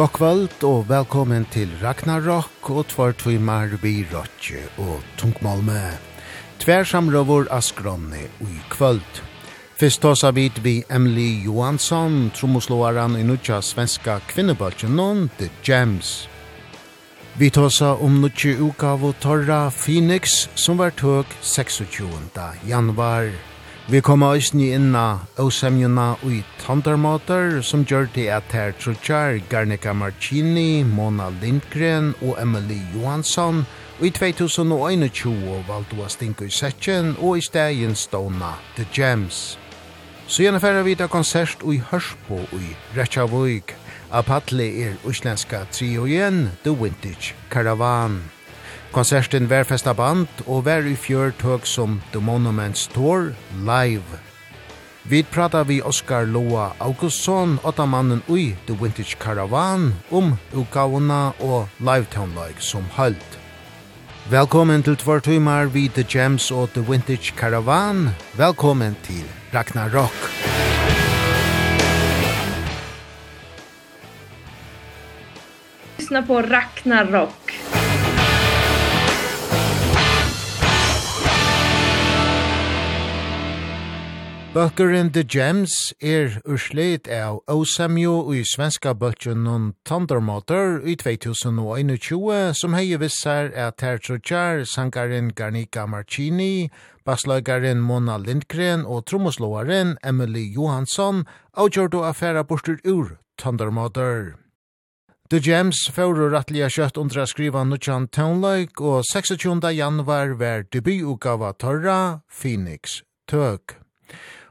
God kvöld og velkommen til Ragnarok og tvær tvimar vi Rotje og Tungmalme. Tvær samrøvur av skromne i kvöld. Fyrst tåsa vid vi Emily Johansson, tromosloaran i nutja svenska kvinnebaltjen non, The Gems. Vi tåsa om nutje uka av Torra Phoenix som var tøk 26. januar. Vi kommer også nye inna Åsemjona ui Tandarmater, som gjør det at her Trudjar, Garnica Marcini, Mona Lindgren og Emily Johansson, og i 2021 valgte å stinke i setjen og i stegen stående The Gems. Så gjerne færre vi til konsert ui Hørsbo ui Rechavuk. Apatle er uslenska trio igjen, The Vintage Caravan. Konserten var festa band og var i fjør tøk som The Monuments Tour live. Vi prata vi Oskar Loa Augustsson, åtta mannen ui The Vintage Caravan, om utgavuna og livetown-like som halt. Velkommen til tvær tøymar vi The Gems og The Vintage Caravan. Velkommen til Ragnarok. Lyssna på Ragnarok. Bøkeren The Gems er urslit av Osamjo i svenska bøtjen og Thundermotor i 2021 som hei vissar at Tertrotjar, sangaren Garnika Marcini, bassløygaren Mona Lindgren og trommoslåaren Emily Johansson avgjør du affæra borster ur Thundermotor. The Gems fóru rattliga kjøtt undra skriva nutjan tonløyk og 26. januar var debutugava Torra Phoenix Tøk.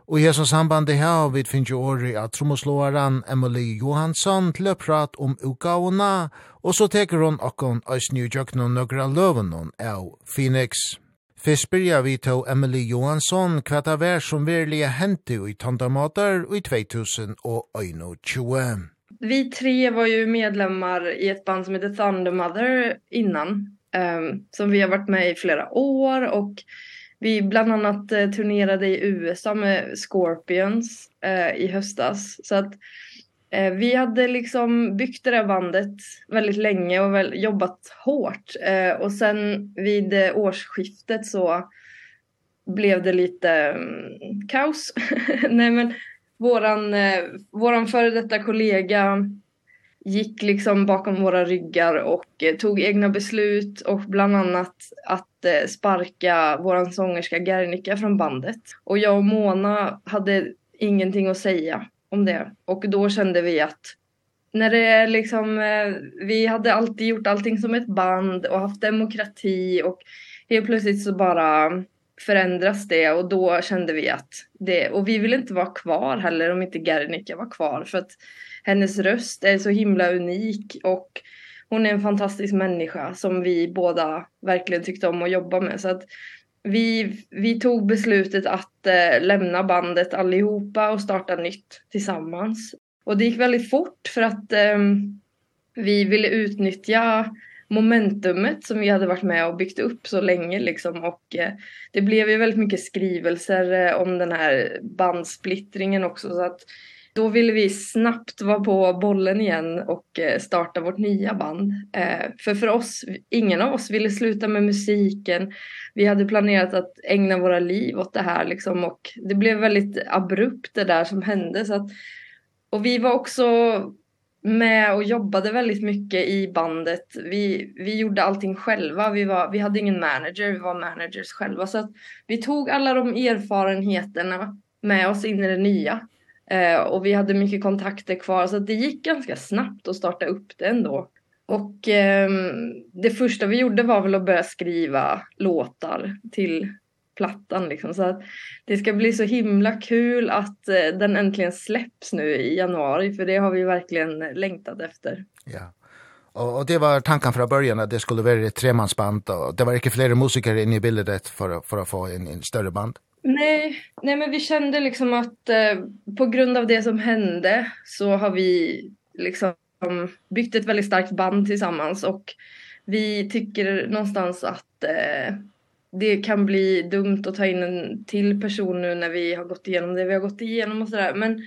Og i hesson sambandi her vi finner jo åri at trommoslåaren Emily Johansson til å prate om utgavene, og så teker hun okkon oss nyjøkken og nøgra løven av Phoenix. Fyrst byrja vi til Emily Johansson hva det var som virkelig hendte i tandamater i 2021. Vi tre var ju medlemmar i ett band som heter Thunder Mother innan, um, som vi har varit med i flera år och Vi bland annat eh, turnerade i USA med Scorpions eh, i höstas. Så att eh, vi hade liksom byggt det där bandet väldigt länge och väl, jobbat hårt. Eh, och sen vid eh, årsskiftet så blev det lite mm, kaos. Nej men våran, eh, våran före detta kollega gick liksom bakom våra ryggar och eh, tog egna beslut och bland annat att eh, sparka våran sångerska Gernika från bandet. Och jag och Mona hade ingenting att säga om det. Och då kände vi att när det liksom eh, vi hade alltid gjort allting som ett band och haft demokrati och helt plötsligt så bara förändras det och då kände vi att det och vi ville inte vara kvar heller om inte Gernika var kvar för att hennes röst är så himla unik och hon är en fantastisk människa som vi båda verkligen tyckte om att jobba med. Så att vi vi tog beslutet att eh, lämna bandet allihopa och starta nytt tillsammans. Och det gick väldigt fort för att eh, vi ville utnyttja momentumet som vi hade varit med och byggt upp så länge liksom. Och eh, det blev ju väldigt mycket skrivelser eh, om den här bandsplittringen också. Så att då ville vi snabbt vara på bollen igen och starta vårt nya band. Eh för för oss ingen av oss ville sluta med musiken. Vi hade planerat att ägna våra liv åt det här liksom och det blev väldigt abrupt det där som hände så att och vi var också med och jobbade väldigt mycket i bandet. Vi vi gjorde allting själva. Vi var vi hade ingen manager, vi var managers själva så att vi tog alla de erfarenheterna med oss in i det nya. Eh, och vi hade mycket kontakter kvar så det gick ganska snabbt att starta upp det ändå. Och eh, det första vi gjorde var väl att börja skriva låtar till plattan liksom så att det ska bli så himla kul att eh, den äntligen släpps nu i januari för det har vi verkligen längtat efter. Ja. Och och det var tanken från början att det skulle vara ett tremansband och det var inte flera musiker inne i bilden för för att få en en större band. Nej, nej men vi kände liksom att eh, på grund av det som hände så har vi liksom byggt ett väldigt starkt band tillsammans och vi tycker någonstans att eh, det kan bli dumt att ta in en till person nu när vi har gått igenom det vi har gått igenom och så där Men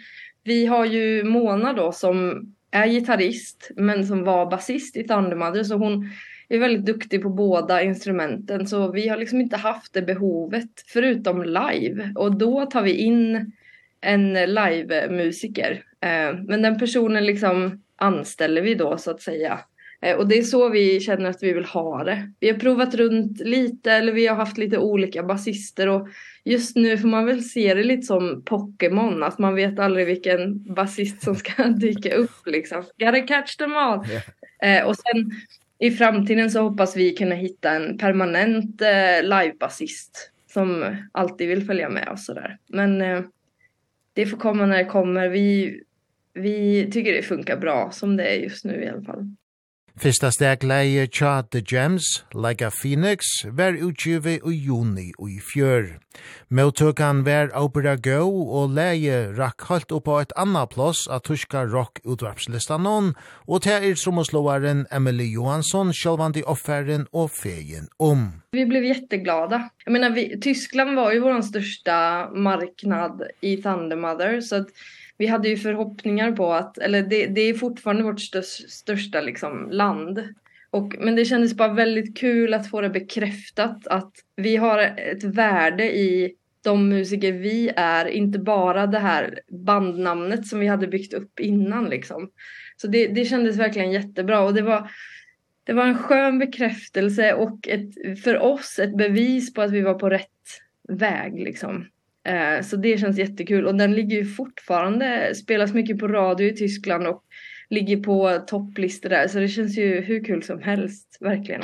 vi har ju Mona då som är gitarrist men som var basist i Thundermother så hon är väldigt duktig på båda instrumenten så vi har liksom inte haft det behovet förutom live och då tar vi in en live musiker. Eh men den personen liksom anställer vi då så att säga. Eh och det är så vi känner att vi vill ha det. Vi har provat runt lite eller vi har haft lite olika basister och just nu får man väl se det lite som Pokémon att man vet aldrig vilken basist som ska dyka upp liksom. Gotta catch them all. Yeah. Eh och sen i framtiden så hoppas vi kunna hitta en permanent eh, livebasist som alltid vill följa med oss och där. Men eh, det får komma när det kommer. Vi vi tycker det funkar bra som det är just nu i alla fall. Fyrsta steg leie tja The Gems, Like a Phoenix, var utgivet i juni og i fjør. Møtøkan var Opera Go og leie rakk halt opp på et anna plås av tyska rock-utvarpslistan noen, og til er sommerslåaren Emily Johansson, sjølvandi offeren og feien om. Vi blev jätteglada. Jag menar, vi, Tyskland var ju vår största marknad i Thunder Mother, så att vi hade ju förhoppningar på att eller det det är fortfarande vårt störst, största liksom land och men det kändes bara väldigt kul att få det bekräftat att vi har ett värde i de musiker vi är inte bara det här bandnamnet som vi hade byggt upp innan liksom. Så det det kändes verkligen jättebra och det var det var en skön bekräftelse och ett för oss ett bevis på att vi var på rätt väg liksom. Eh så det känns jättekul och den ligger ju fortfarande spelas mycket på radio i Tyskland och ligger på topplistor där så det känns ju hur kul som helst verkligen.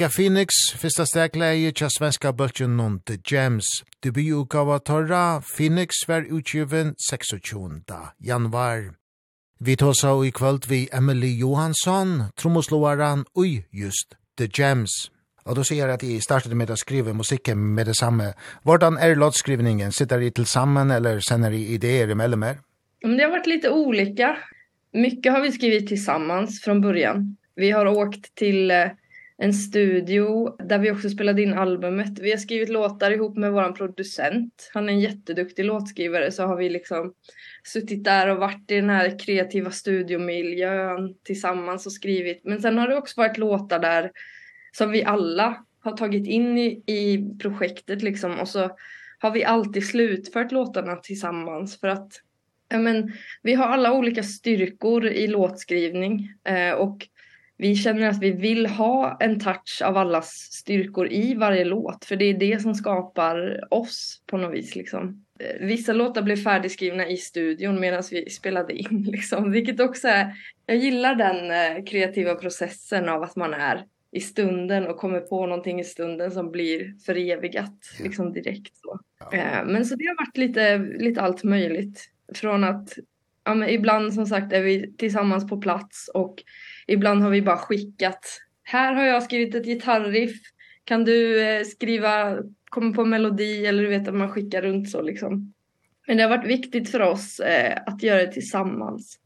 Mega Phoenix, fyrsta stegleie tja svenska bøltjen non The Gems. Debututgava torra, Phoenix var utgiven 26. januar. Vi tåsa i kvöld vi Emily Johansson, tromosloaran ui just The Gems. Og du sier at jeg startet med å skrive musikken med det samme. Hvordan er låtskrivningen? Sitter I tillsammans eller sender I idéer emellan her? Det har varit lite olika. Mycket har vi skrivit tillsammans från början. Vi har åkt till en studio där vi också spelade in albumet. Vi har skrivit låtar ihop med våran producent. Han är en jätteduktig låtskrivare så har vi liksom suttit där och varit i den här kreativa studiomiljön tillsammans och skrivit. Men sen har det också varit låtar där som vi alla har tagit in i, i projektet liksom och så har vi alltid slutfört låtarna tillsammans för att ja men vi har alla olika styrkor i låtskrivning eh och vi känner att vi vill ha en touch av allas styrkor i varje låt för det är det som skapar oss på något vis liksom. Vissa låtar blev färdigskrivna i studion medan vi spelade in liksom vilket också är jag gillar den kreativa processen av att man är i stunden och kommer på någonting i stunden som blir förevigat ja. liksom direkt så. Ja. men så det har varit lite lite allt möjligt från att ja men ibland som sagt är vi tillsammans på plats och ibland har vi bara skickat här har jag skrivit ett gitarriff kan du skriva komma på melodi eller du vet att man skickar runt så liksom. Men det har varit viktigt för oss eh, att göra det tillsammans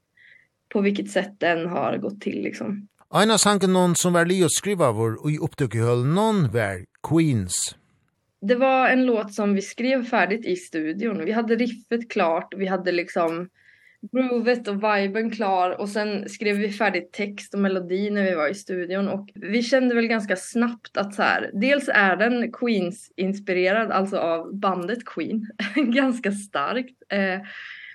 på vilket sätt den har gått till liksom. En av någon som var Leo skriva vår och i upptog någon var Queens. Det var en låt som vi skrev färdigt i studion. Vi hade riffet klart vi hade liksom groovet och viben klar och sen skrev vi färdigt text och melodi när vi var i studion och vi kände väl ganska snabbt att så här dels är den Queens inspirerad alltså av bandet Queen ganska starkt eh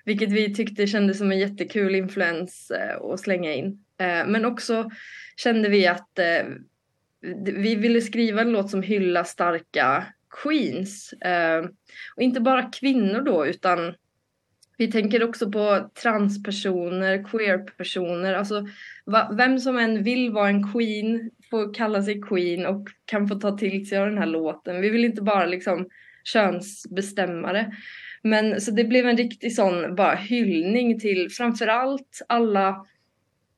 vilket vi tyckte kändes som en jättekul influens eh, att slänga in. Eh men också kände vi att eh, vi ville skriva en låt som hyllar starka Queens eh och inte bara kvinnor då utan vi tänker också på transpersoner, queerpersoner, alltså va, vem som än vill vara en queen får kalla sig queen och kan få ta till sig av den här låten. Vi vill inte bara liksom könsbestämmare. Men så det blev en riktig sån bara hyllning till framförallt alla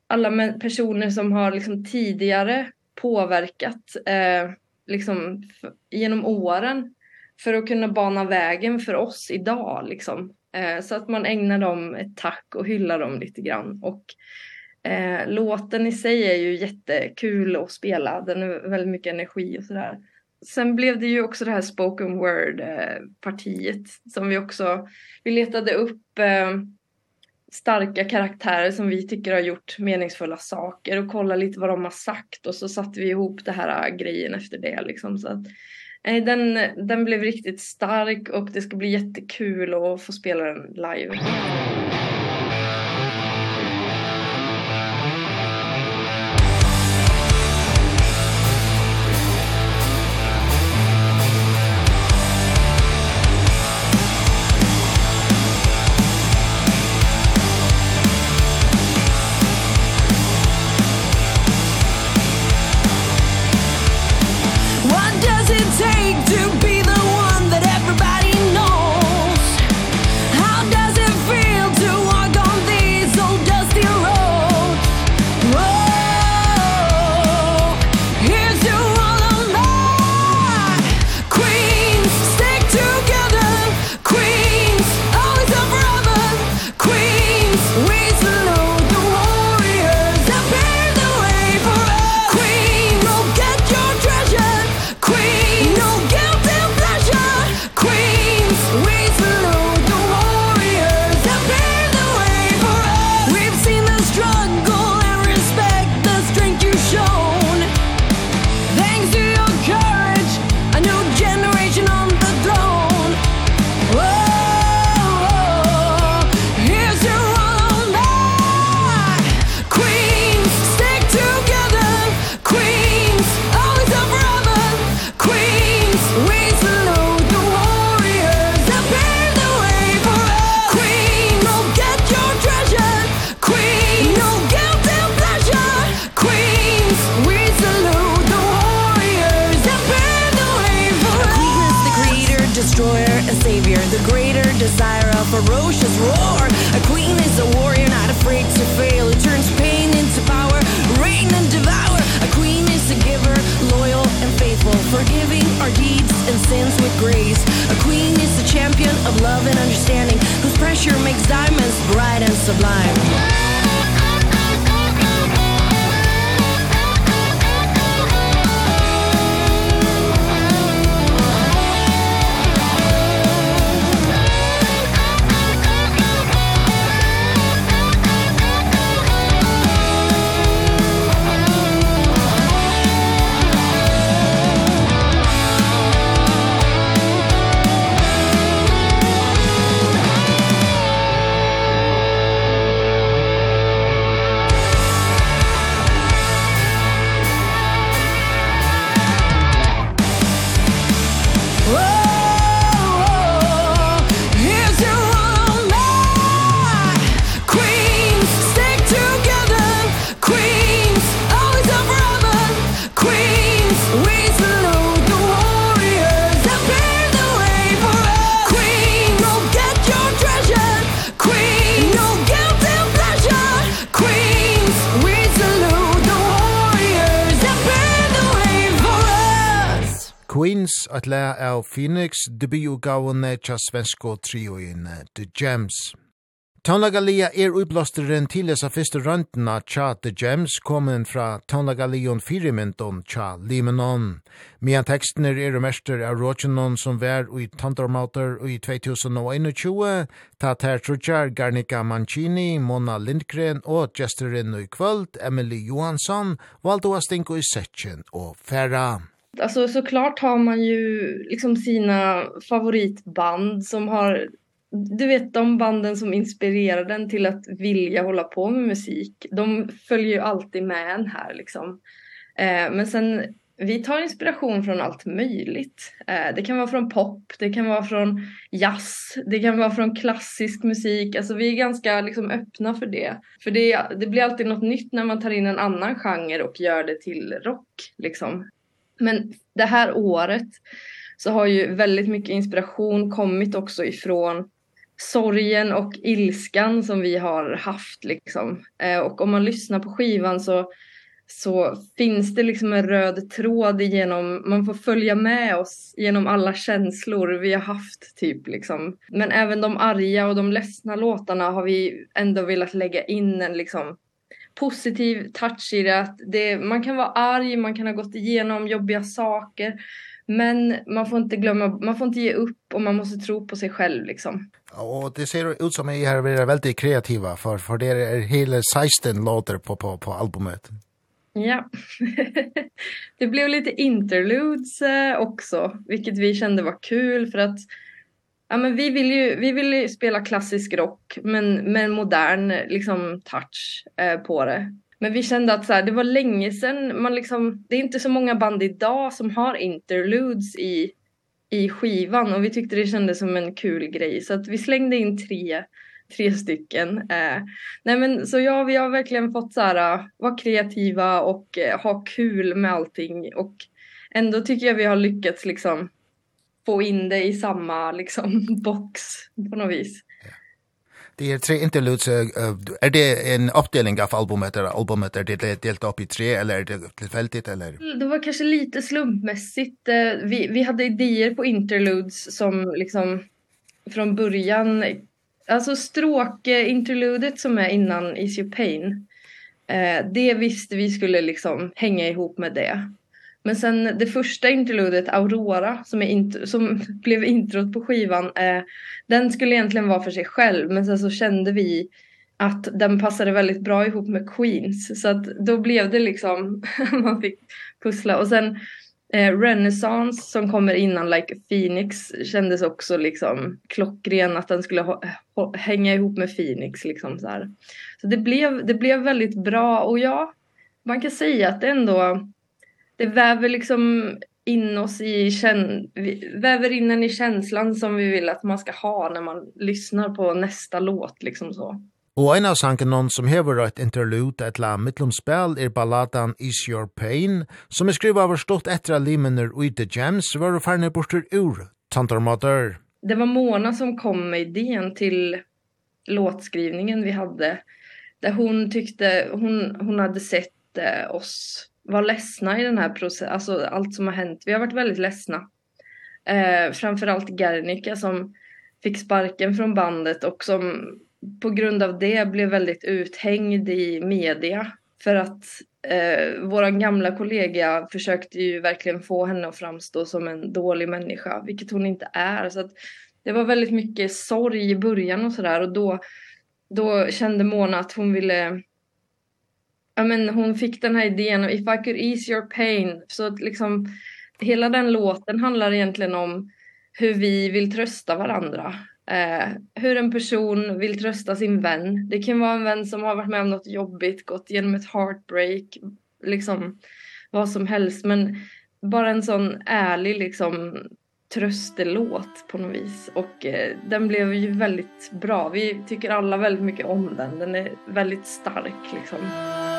alla personer som har liksom tidigare påverkat eh liksom genom åren för att kunna bana vägen för oss idag liksom Eh, så att man ägnar dem ett tack och hyllar dem lite grann. Och eh, låten i sig är ju jättekul att spela. Den är väldigt mycket energi och sådär. Sen blev det ju också det här spoken word-partiet som vi också, vi letade upp eh, starka karaktärer som vi tycker har gjort meningsfulla saker och kolla lite vad de har sagt och så satte vi ihop det här grejen efter det liksom så att Nej, den, den blev riktigt stark och det ska bli jättekul att få spela den live. Phoenix, debutgavene tja svensko trioin The Gems. Tonlagalia er uiblåsteren til esa fyrste røntna tja The Gems kommen fra Tonlagalion Fyrimenton tja Limenon. Mian tekstner er mester av Rogenon som vær ui Tandormauter ui 2021, ta ter trutjar Garnica Mancini, Mona Lindgren og gesteren ui kvöld Emily Johansson valdo a stinko i setjen og færa. Alltså såklart har man ju liksom sina favoritband som har du vet de banden som inspirerar den till att vilja hålla på med musik. De följer ju alltid med en här liksom. Eh men sen vi tar inspiration från allt möjligt. Eh det kan vara från pop, det kan vara från jazz, det kan vara från klassisk musik. Alltså vi är ganska liksom öppna för det. För det det blir alltid något nytt när man tar in en annan genre och gör det till rock liksom. Men det här året så har ju väldigt mycket inspiration kommit också ifrån sorgen och ilskan som vi har haft liksom. Eh och om man lyssnar på skivan så så finns det liksom en röd tråd genom man får följa med oss genom alla känslor vi har haft typ liksom. Men även de arga och de ledsna låtarna har vi ändå velat lägga in en liksom positiv touch i det att det man kan vara arg, man kan ha gått igenom jobbiga saker men man får inte glömma man får inte ge upp och man måste tro på sig själv liksom. Och det ser ut som att ni här är väldigt kreativa för för det är hela 16 låtar på på på albumet. Ja. det blev lite interludes också, vilket vi kände var kul för att Ja men vi vill ju vi vill ju spela klassisk rock men men modern liksom touch eh på det. Men vi kände att så här, det var länge sen man liksom det är inte så många band idag som har interludes i i skivan och vi tyckte det kändes som en kul grej så att vi slängde in tre tre stycken. Eh nej men så ja vi har verkligen fått så här vara kreativa och eh, ha kul med allting och ändå tycker jag vi har lyckats liksom få in det i samma liksom box på något vis. Det är tre interludes är det en uppdelning av albumet eller albumet är det delat upp i tre eller är det tillfälligt eller Det var kanske lite slumpmässigt. Vi vi hade idéer på interludes som liksom från början alltså stråk interludet som är innan Is Your Pain. Eh det visste vi skulle liksom hänga ihop med det. Men sen det första interludet Aurora som är inte som blev introt på skivan eh den skulle egentligen vara för sig själv men sen så kände vi att den passade väldigt bra ihop med Queens. Så att då blev det liksom man fick pussla. Och sen eh Renaissance som kommer innan Like Phoenix kändes också liksom klockren att den skulle hänga ihop med Phoenix liksom så här. Så det blev det blev väldigt bra. Och ja man kan säga att det ändå det väver liksom in oss i känn väver in en i känslan som vi vill att man ska ha när man lyssnar på nästa låt liksom så. Og en av sangen noen som hever et interlude et la mittlomspel er balladan Is Your Pain, som er skrivet over stått etter av limener og i The Gems var og ferne borter ur Tantormater. Det var Mona som kom med idén till låtskrivningen vi hade. Där hon tyckte, hon, hon hade sett eh, oss var ledsna i den här processen, alltså allt som har hänt. Vi har varit väldigt ledsna. Eh, framförallt Gernika som fick sparken från bandet och som på grund av det blev väldigt uthängd i media för att eh våra gamla kollega försökte ju verkligen få henne att framstå som en dålig människa vilket hon inte är så att det var väldigt mycket sorg i början och så där och då då kände Mona att hon ville ja men hon fick den här idén if I could ease your pain så att liksom hela den låten handlar egentligen om hur vi vill trösta varandra. Eh, hur en person vill trösta sin vän. Det kan vara en vän som har varit med om något jobbigt, gått igenom ett heartbreak, liksom vad som helst, men bara en sån ärlig liksom tröstelåt på något vis och eh, den blev ju väldigt bra. Vi tycker alla väldigt mycket om den. Den är väldigt stark liksom. Mm.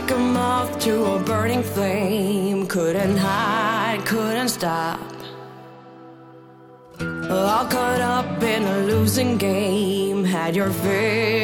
like a moth to a burning flame. Couldn't hide couldn't stop. All caught up in a losing game. Had your fear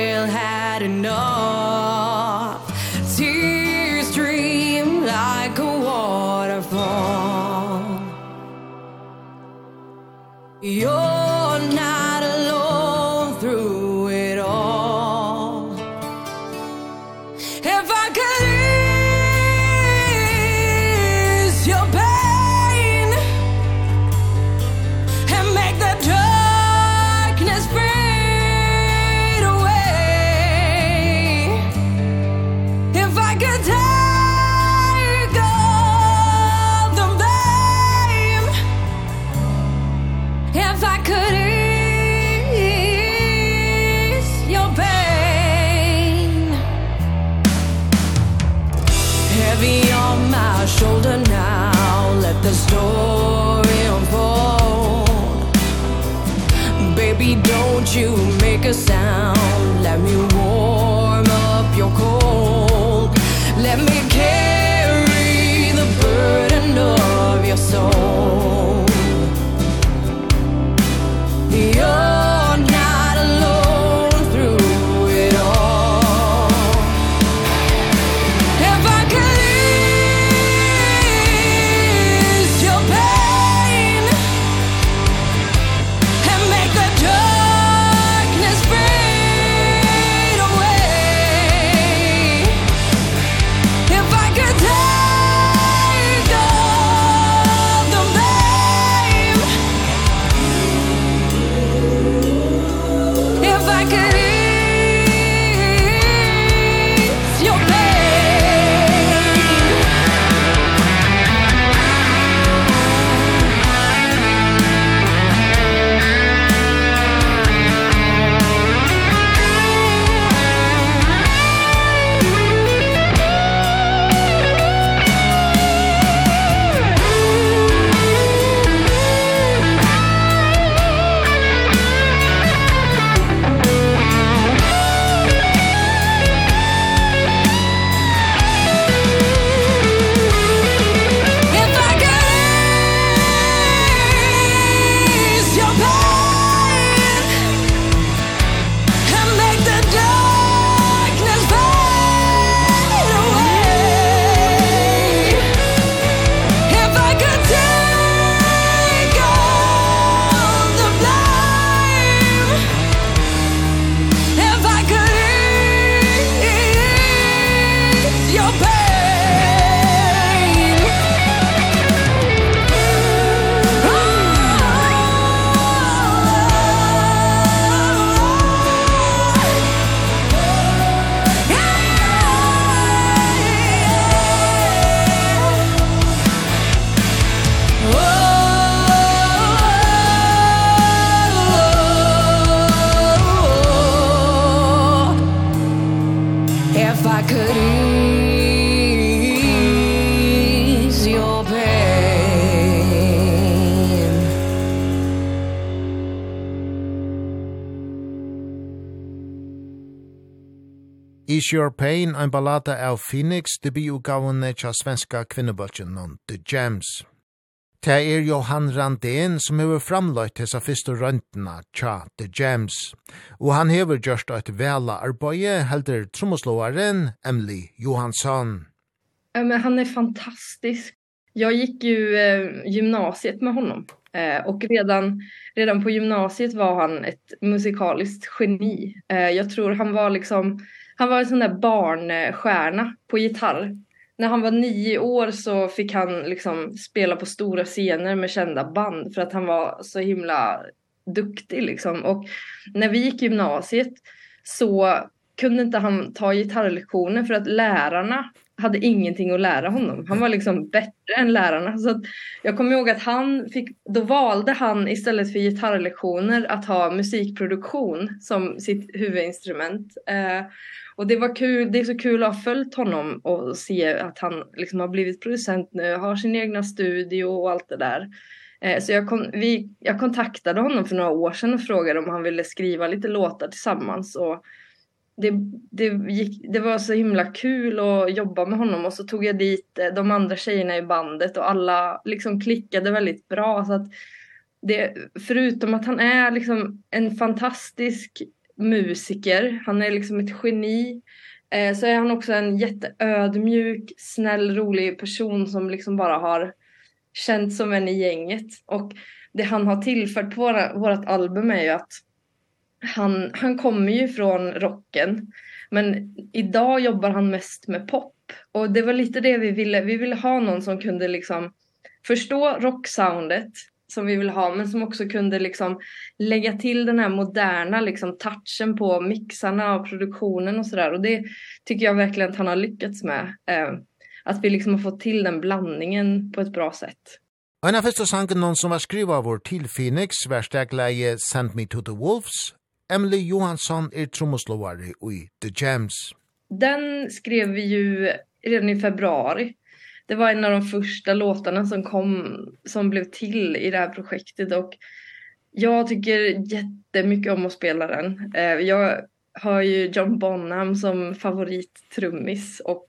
Is Your Pain, en ballada av Phoenix, debutgavene tja svenska kvinnebølgen on The Gems. Det er Johan Randén som hever framløyt hessa fyrste røntena tja The Gems, og han hever gjørst eit vela arbeid helder trommoslåaren Emily Johansson. Ja, men han är fantastisk. Jag gick ju eh, gymnasiet med honom eh, och redan redan på gymnasiet var han ett musikaliskt geni. Eh, jag tror han var liksom Han var en sån där barnstjärna på gitarr. När han var nio år så fick han liksom spela på stora scener med kända band för att han var så himla duktig liksom. Och när vi gick gymnasiet så kunde inte han ta gitarrlektioner för att lärarna hade ingenting att lära honom. Han var liksom bättre än lärarna så att jag kommer ihåg att han fick då valde han istället för gitarrlektioner att ha musikproduktion som sitt huvudinstrument. Eh och det var kul, det är så kul att ha följt honom och se att han liksom har blivit producent nu, har sin egna studio och allt det där. Eh så jag kom, vi jag kontaktade honom för några år sedan och frågade om han ville skriva lite låtar tillsammans och det, det, gick, det var så himla kul att jobba med honom och så tog jag dit de andra tjejerna i bandet och alla liksom klickade väldigt bra. Så att det förutom att han är liksom en fantastisk musiker, han är liksom ett geni eh så är han också en jätteödmjuk, snäll, rolig person som liksom bara har känt som en i gänget. Och det han har tillfört på vårat album är ju att han han kommer ju från rocken men idag jobbar han mest med pop och det var lite det vi ville vi ville ha någon som kunde liksom förstå rocksoundet som vi vill ha men som också kunde liksom lägga till den här moderna liksom touchen på mixarna och produktionen och så där och det tycker jag verkligen att han har lyckats med eh att vi liksom har fått till den blandningen på ett bra sätt. En av första sangen någon som var skriva vår till Phoenix, värsta glädje Send Me To The Wolves, Emily Johansson är trommoslåare i The Jams. Den skrev vi ju redan i februari. Det var en av de första låtarna som kom som blev till i det här projektet och jag tycker jättemycket om att spela den. Eh jag har ju John Bonham som favorittrummis och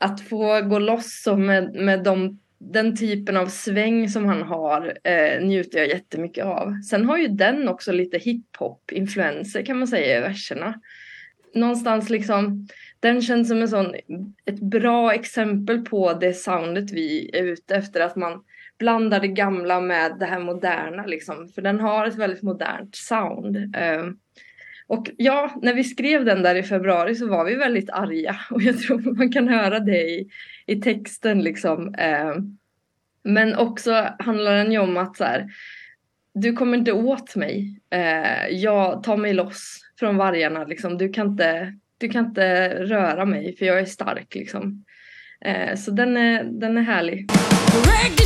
att få gå loss med med de den typen av sväng som han har eh, njuter jag jättemycket av. Sen har ju den också lite hiphop-influenser kan man säga i verserna. Någonstans liksom, den känns som en sån, ett bra exempel på det soundet vi är ute efter. Att man blandar det gamla med det här moderna liksom. För den har ett väldigt modernt sound. Eh, och ja, när vi skrev den där i februari så var vi väldigt arga. Och jag tror man kan höra det i i texten liksom. Eh, men också handlar den ju om att så här, du kommer inte åt mig. Eh, jag tar mig loss från vargarna liksom. Du kan inte du kan inte röra mig för jag är stark liksom. Eh, så den är den är härlig. Break the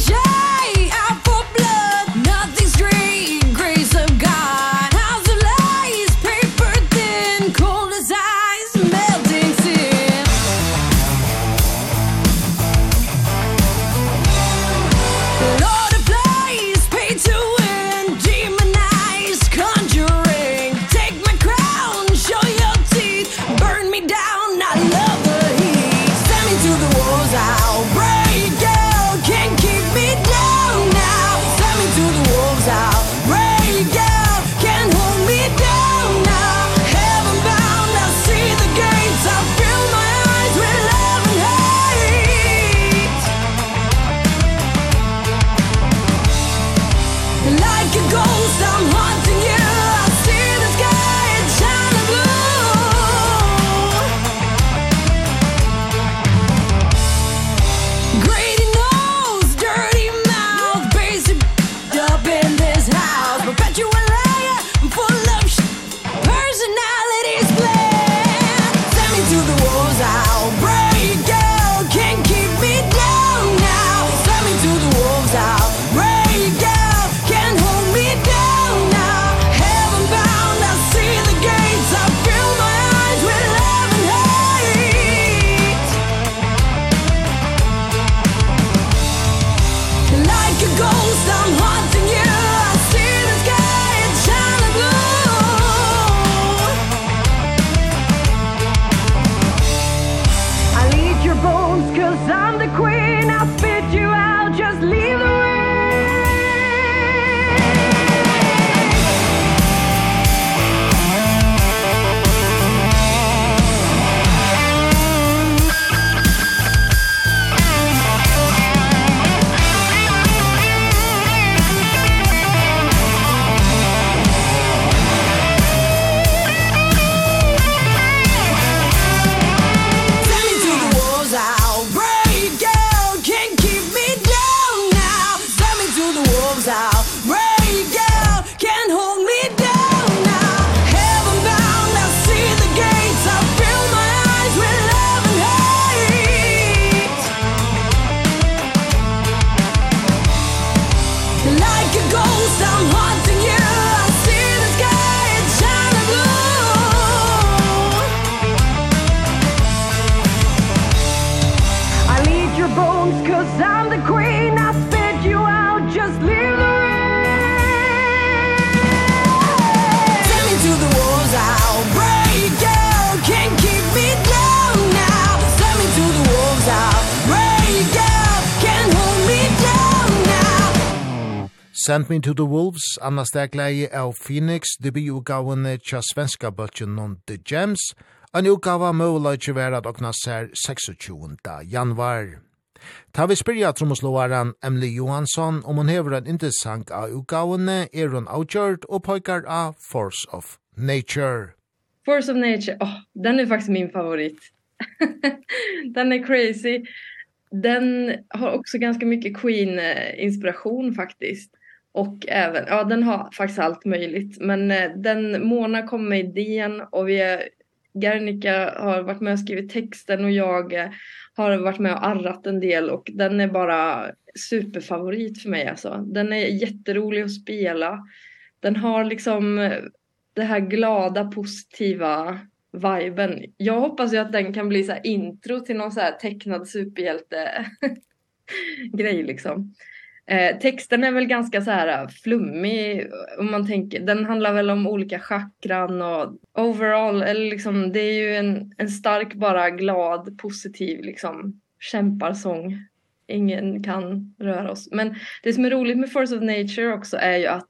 Send Me to the Wolves, Anna Stegleie av Phoenix, debutgavene tja svenska bøtjen non The Gems, en utgava møvleitje vera dokna ser 26. januar. Ta vi spyrja tromoslovaren Emily Johansson om hun hever en interessant av utgavene er hun avgjørt og pojkar av Force of Nature. Force of Nature, åh, oh, den er faktisk min favorit. den är crazy. Den har också ganska mycket Queen inspiration faktiskt. Och även, ja den har faktiskt allt möjligt. Men eh, den Mona kom med idén och vi är, Gernika har varit med och skrivit texten och jag eh, har varit med och arrat en del och den är bara superfavorit för mig alltså. Den är jätterolig att spela. Den har liksom det här glada positiva viben. Jag hoppas ju att den kan bli så här intro till någon så här tecknad superhjälte grej liksom. Eh, texten är väl ganska så här flummig om man tänker den handlar väl om olika chakran och overall eller liksom det är ju en en stark bara glad positiv liksom kämparsång. Ingen kan röra oss. Men det som är roligt med Force of Nature också är ju att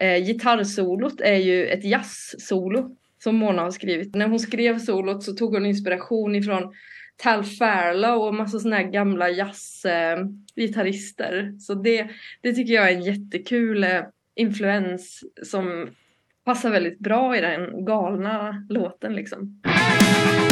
eh gitarrsolot är ju ett jazzsolo som Mona har skrivit. När hon skrev solot så tog hon inspiration ifrån Tal Farlow och massa såna här gamla jazzgitarrister. Så det det tycker jag är en jättekul influens som passar väldigt bra i den galna låten liksom. Mm.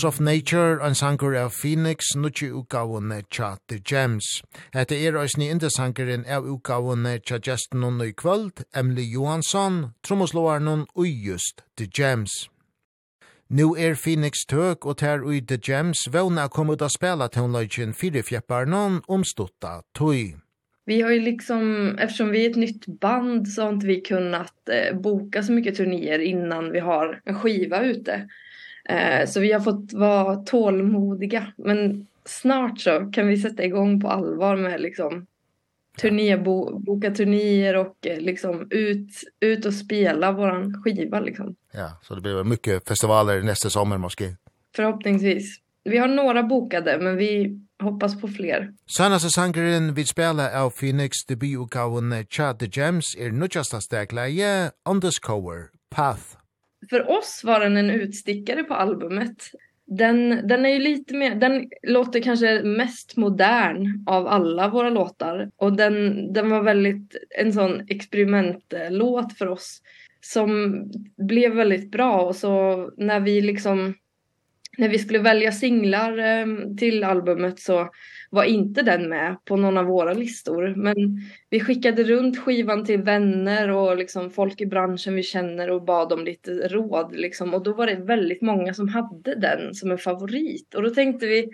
Force of Nature, en sanger av Phoenix, nutje utgavene tja The Gems. Hette er òsni indesankeren av utgavene tja gesten og i kvöld, Emily Johansson, trommoslåaren og just The Gems. Nu er Phoenix tøk og tær ui The Gems vevna kom ut a spela tonløyken fire fjepparnon omstutta tøy. Vi har ju liksom, eftersom vi är ett nytt band så har inte vi kunnat eh, boka så mycket turnéer innan vi har en skiva ute. Eh så vi har fått vara tålmodiga men snart så kan vi sätta igång på allvar med liksom turné boka turnéer och liksom ut ut och spela våran skiva liksom. Ja, så det blir mycket festivaler nästa sommar måske. Förhoppningsvis. Vi har några bokade men vi hoppas på fler. Sanna sangren vi spelar av Phoenix debututgaven Chad the Gems är nutjasta stegleie Undercover Path för oss var den en utstickare på albumet. Den den är ju lite mer den låter kanske mest modern av alla våra låtar och den den var väldigt en sån experimentlåt för oss som blev väldigt bra och så när vi liksom när vi skulle välja singlar eh, till albumet så var inte den med på någon av våra listor. Men vi skickade runt skivan till vänner och liksom folk i branschen vi känner och bad om lite råd liksom. Och då var det väldigt många som hade den som en favorit. Och då tänkte vi,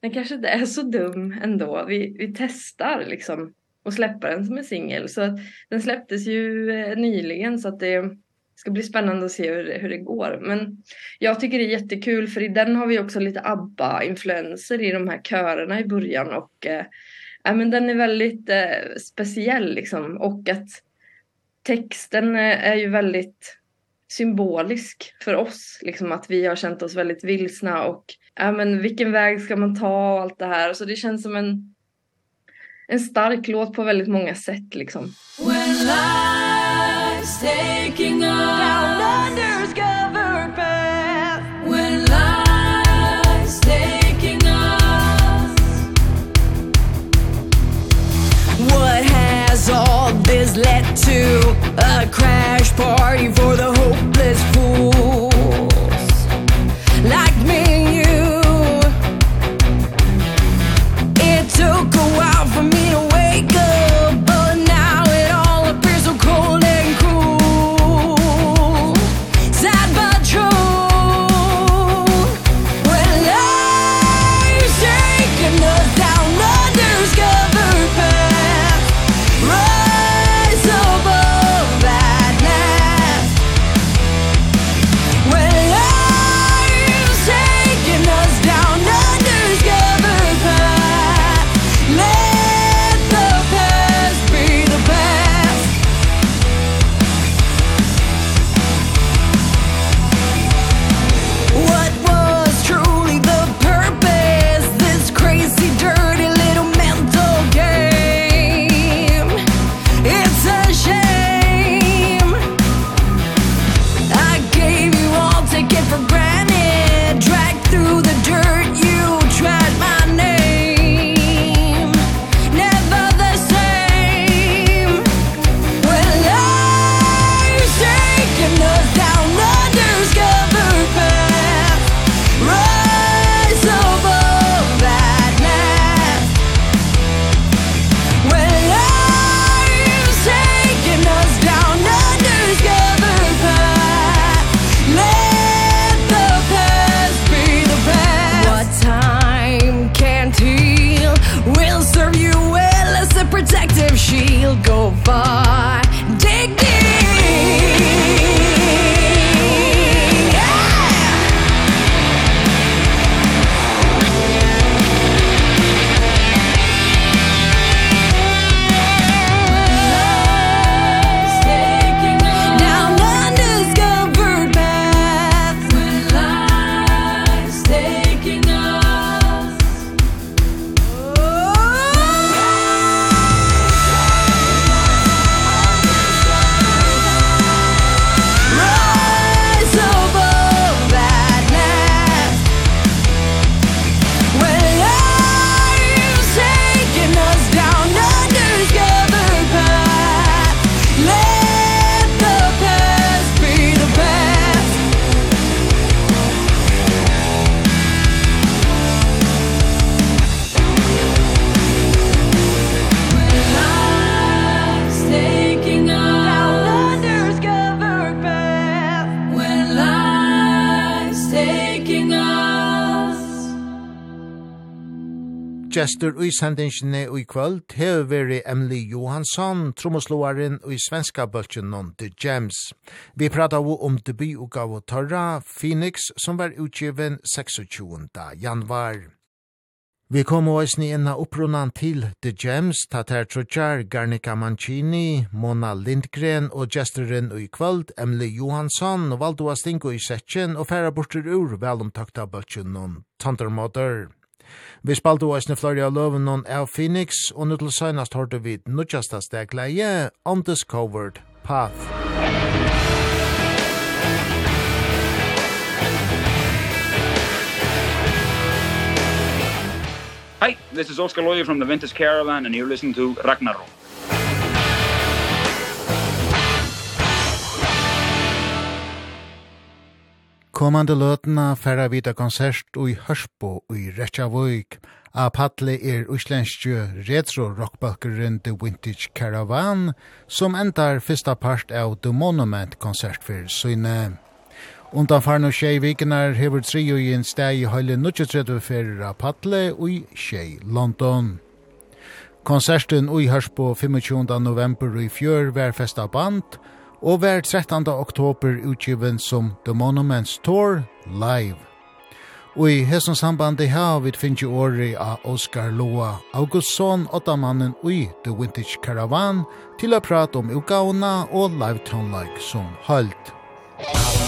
den kanske inte är så dum ändå. Vi, vi testar liksom och släpper den som en singel. Så att den släpptes ju nyligen så att det ska bli spännande att se hur hur det går. Men jag tycker det är jättekul för i den har vi också lite ABBA influenser i de här körerna i början och eh, ja men den är väldigt eh, speciell liksom och att texten är ju väldigt symbolisk för oss liksom att vi har känt oss väldigt vilsna och ja men vilken väg ska man ta och allt det här så det känns som en en stark låt på väldigt många sätt liksom. When life is taking us down under's covered path. When life's taking us. What has all this led to? A crash party for the hopeless Gjestur i sendingene i kvöld hever veri Emily Johansson, tromosloaren i svenska bøltjen non The Gems. Vi prata jo om debutugave Torra, Phoenix, som var utgiven 26. januar. Vi kom oss inn ena upprunan til The Gems, Tater Trojar, Garnica Mancini, Mona Lindgren og gesteren i kvöld, Emily Johansson, valdo Astinko i setjen og færa bortur ur velomtakta bøltjen non Thundermother. Vi spalte oss i Florida av Løven og av Phoenix, og nå til søgnast hørte vi nødjasta stegleie, Undiscovered Path. Hi, this is Oscar Loya from the Vintage Caravan, and you're listening to Ragnarok. Kommande løtena færa vita konsert i Hørsbo i Reykjavøk. A patle er uslenskjø retro-rockbalkeren The Vintage Caravan, som endar fyrsta part av The Monument-konsert for Søyne. Undan farno tjei vikenar hever trio i en steg i høyle 23 fyrir av patle i tjei London. Konserten i Hørsbo 25. november i fjør var festa band, og og var 13. oktober utgiven som The Monuments Tour Live. Og i hessens samband har her vi finner åri av Oscar Loa Augustsson, åttamannen i The Vintage Caravan, til å prate om utgavene og live-tonelike som holdt. Musikk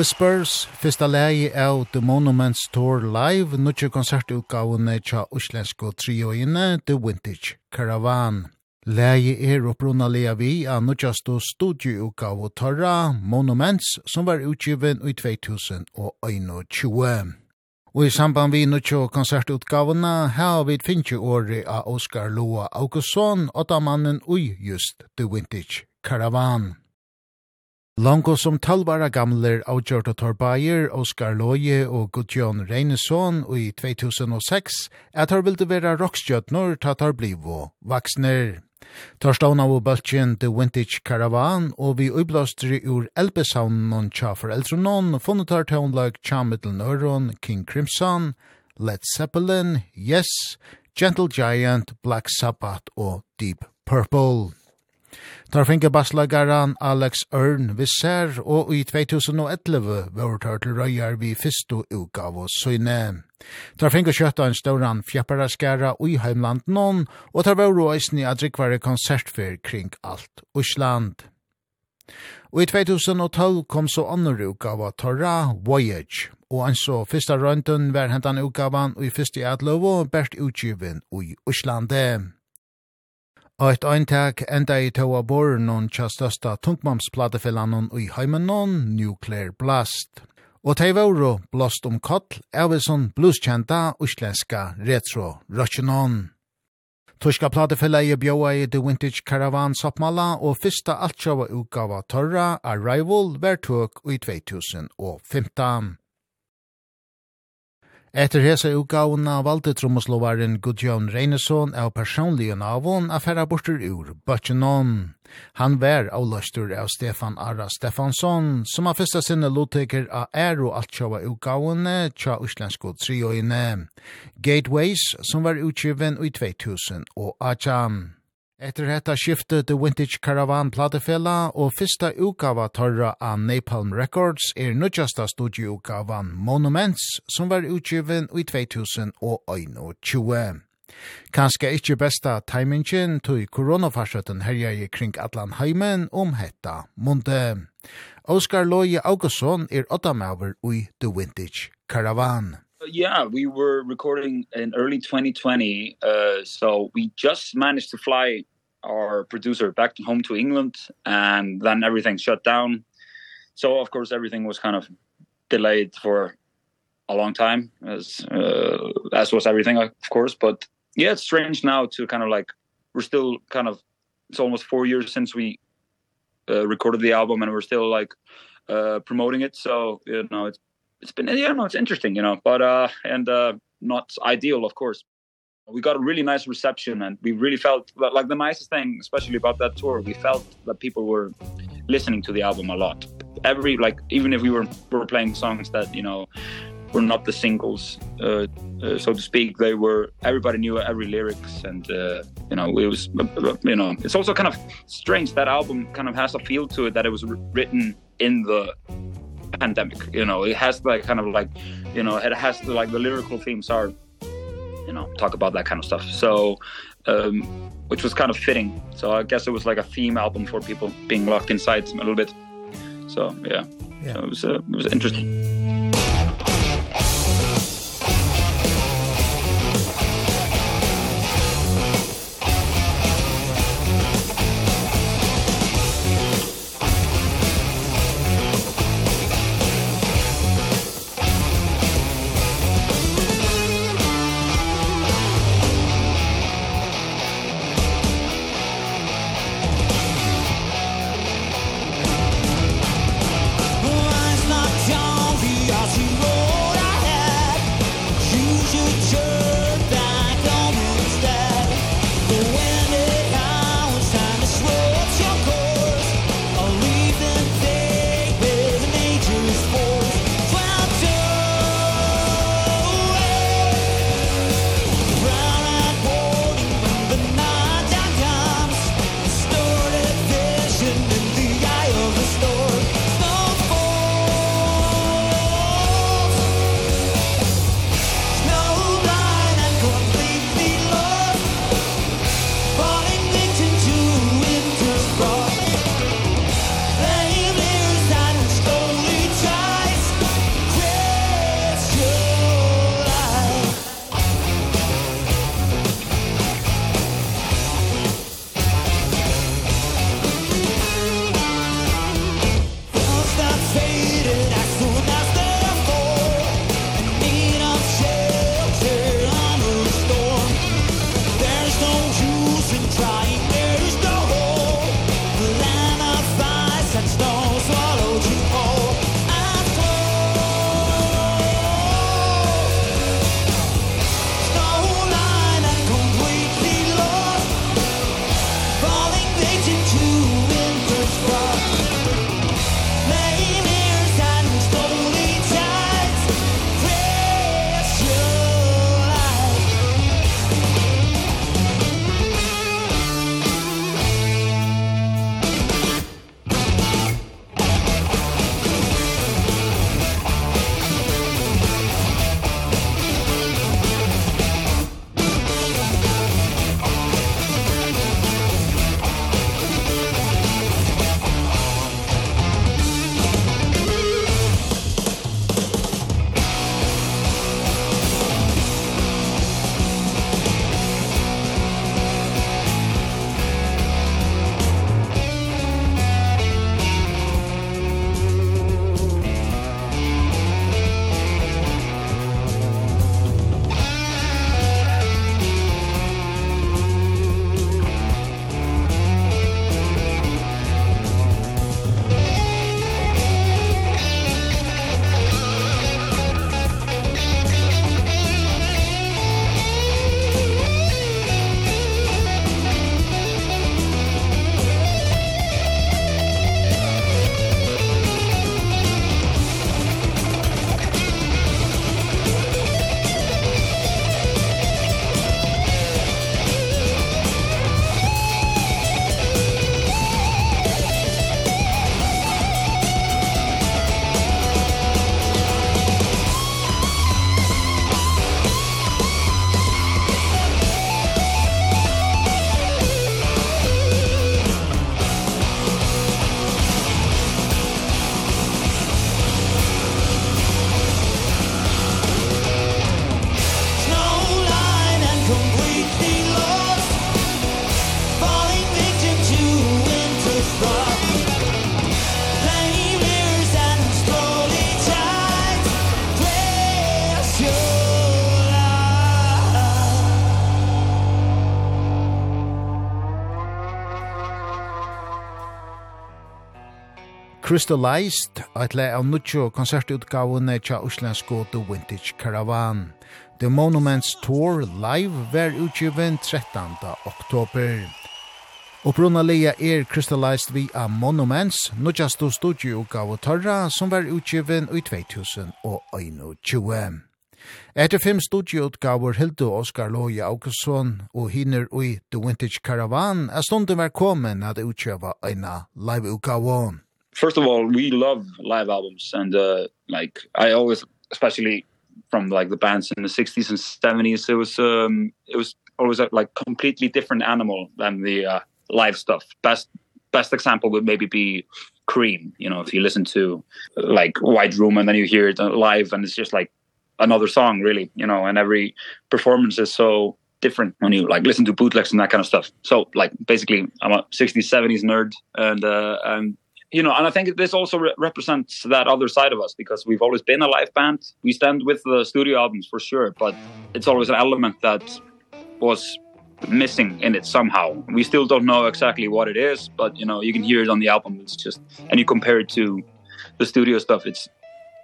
Whispers, fyrsta lei av The Monuments Tour Live, nutje konsertutgavene tja uslensko trioine The Vintage Caravan. Lei er opprunnalega vi av nutjastu studioutgavu Torra Monuments, som var utgiven i 2021. Og i samband vi nutjo konsertutgavene har vi finnje åri av Oskar Loa Augustsson, åtta mannen ui just The Vintage Caravan. Longo som talvara gamler av Gjörda Torbayer, Oskar Loje og Gudjon Reinesson i 2006 er tar vilde vera rockstjøtnor ta tar blivo, vaksner. Tar stavna av bøltjen The Vintage Caravan og vi ublastri ur elbesaunen tja foreldronon funnet tar tånlag tja mittelnøron King Crimson, Led Zeppelin, Yes, Gentle Giant, Black Sabbath og Deep Purple. Tar finke basslagaran Alex Örn Visser og i 2011 var tar til røyar vi fyrstu utgav og søyne. Tar finke kjøtta en stauran fjeparaskara i heimland noen, og tar var røysni adrikvare konsertfer kring alt Usland. Og i 2012 kom så annar utgava Torra Voyage, og han så fyrsta røyntun var hentan utgavan og i fyrste i Adlovo, bært utgiven i Uslande. Og et øyntak enda i tåa boren noen tja størsta tungmamsplatefellanon i heimenon Nuclear Blast. Og tei vore blåst om kottl av sånn blueskjenta uslenska retro-røkjenon. Tuska platefella i bjóa i The Vintage Caravan Soppmala og fyrsta altsjåva utgava Torra Arrival var tøk i 2015. Etter hese utgavna valde trommoslovaren Gudjon Reineson av personlige navon affæra bortur ur Bøtjenon. Han vær avløstur av Stefan Ara Stefansson, som har fyrsta sinne lotteker av æro altsjava utgavene tja uslensko trioine. Gateways, som var utgiven i 2000 og Ajan. Etter hetta skiftet The Vintage Caravan platefella og fyrsta utgava torra av Napalm Records er nødjasta studieutgavan Monuments som var utgiven i 2021. Kanskje ikkje besta timingen tog koronafarsøtten herja i kring Atlan heimen om hetta munde. Oskar Loje Augustsson er åttamauver i The Vintage Caravan yeah we were recording in early 2020 uh so we just managed to fly our producer back to home to England and then everything shut down. So of course everything was kind of delayed for a long time as uh, as was everything of course. But yeah it's strange now to kind of like we're still kind of it's almost 4 years since we uh, recorded the album and we're still like uh promoting it. So you know it's it's been yeah no it's interesting you know but uh and uh not ideal of course. We got a really nice reception and we really felt like the nicest thing especially about that tour we felt that people were listening to the album a lot. Every like even if we were were playing songs that you know were not the singles uh, uh so to speak they were everybody knew every lyrics and uh you know it was you know it's also kind of strange that album kind of has a feel to it that it was written in the pandemic you know it has like kind of like you know it has the, like the lyrical themes are you know talk about that kind of stuff. So um which was kind of fitting. So i guess it was like a theme album for people being locked inside a little bit. So yeah, yeah. So it was uh, it was interesting. Crystallized, eit le av nuttjo konsertutgavene tja uslensko The Vintage Caravan. The Monuments Tour live ver utgiven 13. oktober. Opprunna leia er Crystallized via Monuments, nuttjastu studioutgave torra som var utgiven i 2021. Etter fem studieutgaver hildu Oskar Loja Augustsson og hinner ui The Vintage Caravan er stunden var kommet at utgjøva eina liveutgave first of all we love live albums and uh like I always especially from like the bands in the 60s and 70s it was um it was always a, like completely different animal than the uh, live stuff. Best best example would maybe be cream you know if you listen to like white room and then you hear it live and it's just like another song really you know and every performance is so different when you like listen to bootlegs and that kind of stuff. So like basically I'm a 60s 70s nerd and uh I'm you know, and I think this also re represents that other side of us because we've always been a live band. We stand with the studio albums for sure, but it's always an element that was missing in it somehow. We still don't know exactly what it is, but you know, you can hear it on the album. It's just and you compare it to the studio stuff, it's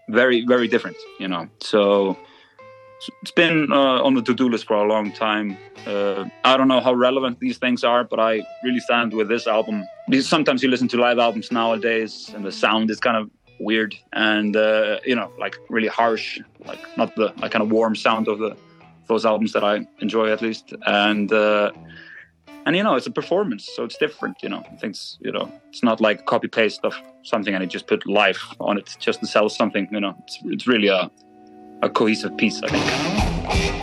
very very different, you know. So it's been uh, on the to-do list for a long time. Uh, I don't know how relevant these things are, but I really stand with this album. Because sometimes you listen to live albums nowadays and the sound is kind of weird and uh, you know, like really harsh, like not the like kind of warm sound of the those albums that I enjoy at least. And uh and you know, it's a performance, so it's different, you know. I think it's, you know, it's not like copy paste of something and you just put life on it just to sell something, you know. It's it's really a a cohesive piece, I think.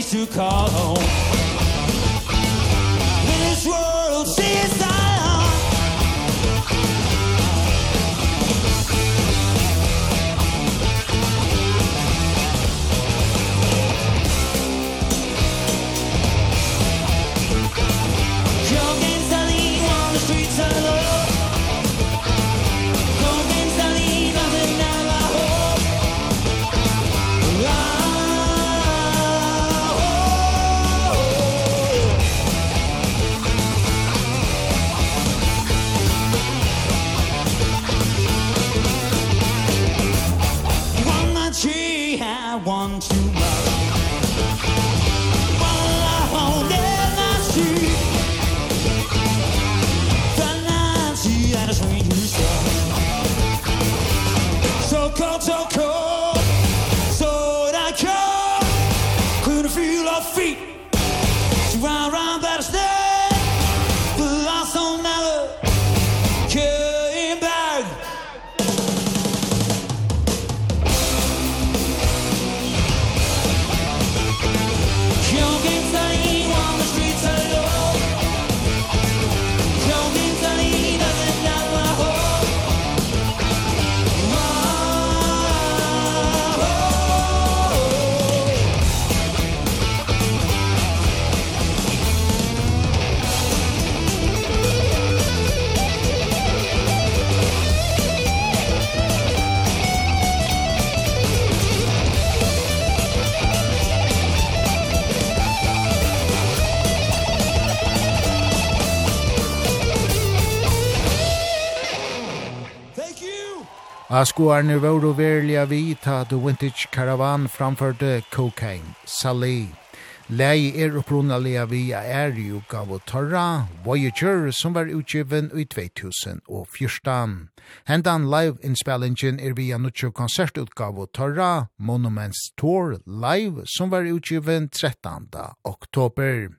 place to call home. Askoarne vore verliga vita The Vintage Caravan framførte Cocaine, Sally. Lei er upprunnalega via er i gav og torra Voyager som var utgiven i 2014. Hendan live-innspillingen er via nutjo konsertutgav og torra Monuments Tour Live som var utgiven 13. oktober.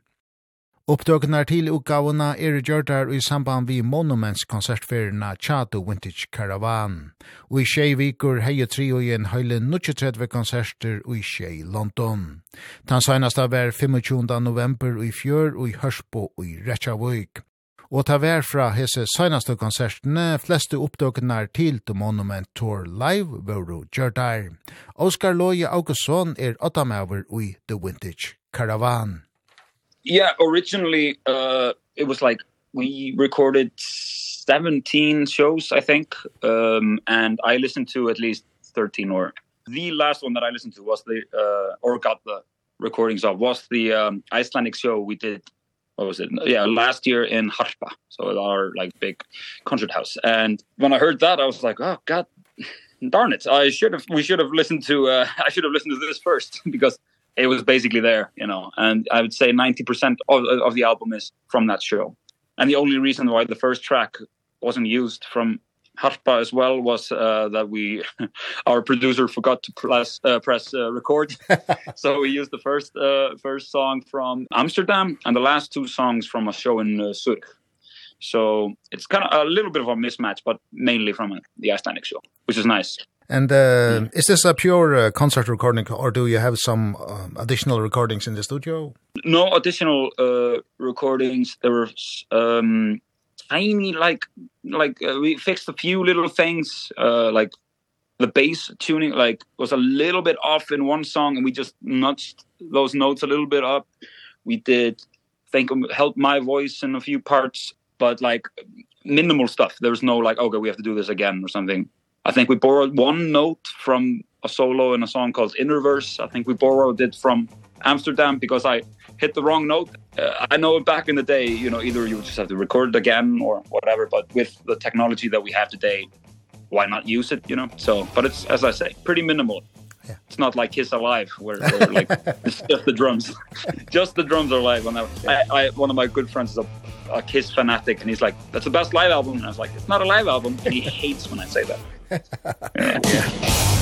Opptøkene til utgavene er gjørdar i samband vi Monuments konsertferierna Chato Vintage Caravan. Og i tjei vikur heie tri og en heile 33 konserter og i tjei London. Den seneste var 25. november i fjør og i Hørsbo og i Rechavøyk. Og ta vær fra hese seneste konsertene, fleste opptøkene til The Monument Tour Live var gjørdar. Oskar Loje Augustsson er åttamøver i The Vintage Caravan yeah originally uh it was like we recorded 17 shows i think um and i listened to at least 13 or the last one that i listened to was the uh or got the recordings of was the um icelandic show we did what was it? Yeah last year in harpa. So at our like big concert house. And when i heard that i was like oh god darn it. I should have we should have listened to uh, i should have listened to this first because it was basically there, you know, and I would say 90% of, of the album is from that show. And the only reason why the first track wasn't used from Harpa as well was uh, that we our producer forgot to press uh, press uh, record. So we used the first uh, first song from Amsterdam and the last two songs from a show in uh, Zurich. So it's kind of a little bit of a mismatch but mainly from uh, the Icelandic show which is nice. And uh, is this a pure uh, concert recording, or do you have some uh, additional recordings in the studio? No additional uh, recordings. There were um, tiny, like, like uh, we fixed a few little things, uh, like the bass tuning, like was a little bit off in one song, and we just nudged those notes a little bit up. We did think help my voice in a few parts, but like minimal stuff. There was no like, okay, we have to do this again or something. I think we borrowed one note from a solo in a song called In Reverse. I think we borrowed it from Amsterdam because I hit the wrong note. Uh, I know back in the day, you know, either you just have to record it again or whatever, but with the technology that we have today, why not use it, you know? So, but it's as I say, pretty minimal. Yeah. It's not like Kiss Alive where where like it's just the drums. just the drums are live on that. Yeah. I I one of my good friends is a a Kiss fanatic and he's like, "That's the best live album." And I was like, "It's not a live album." And he hates when I say that. ja.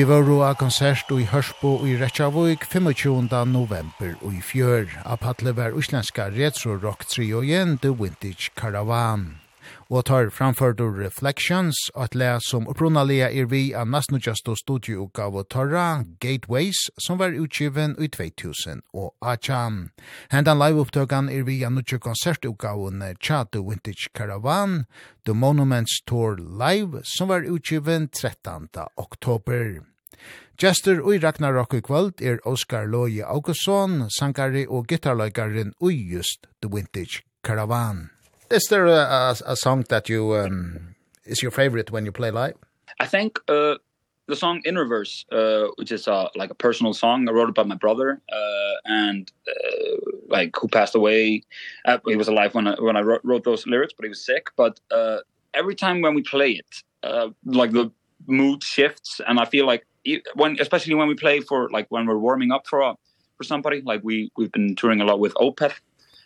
Vi var roa konsert i Hørsbo i Rechavik 25. november og i fjør. Apatle var uslenska retro-rock trio igjen The Vintage Caravan. Og tar framført Reflections, at lea som opprunalia er vi av Nasnudjasto studio og gav torra Gateways, som var utgiven i 2000 og Achan. Hendan live-opptøkan er vi av nudja konsertutgavene Tja The Vintage Caravan, The Monuments Tour Live, som var utgiven 13. oktober. Gjester i Ragnarok i kvöld er Oskar Loje Augustsson, sankari og gitarløykarin og just The Vintage Caravan. Is there a, a, a song that you um, is your favorite when you play live? I think uh, the song In Reverse, uh, which is uh, like a personal song I wrote about my brother, uh, and uh, like who passed away. Uh, he was alive when I, when I wrote, wrote those lyrics, but he was sick. But uh, every time when we play it, uh, like the mood shifts, and I feel like when especially when we play for like when we're warming up for a, for somebody like we we've been touring a lot with Opeth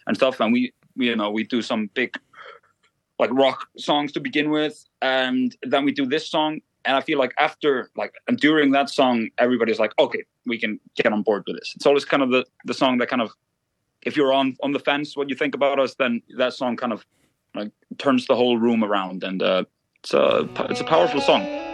and stuff and we, we you know we do some big like rock songs to begin with and then we do this song and I feel like after like and during that song everybody's like okay we can get on board with this. It's always kind of the the song that kind of if you're on on the fence what you think about us then that song kind of like turns the whole room around and uh it's a it's a powerful song.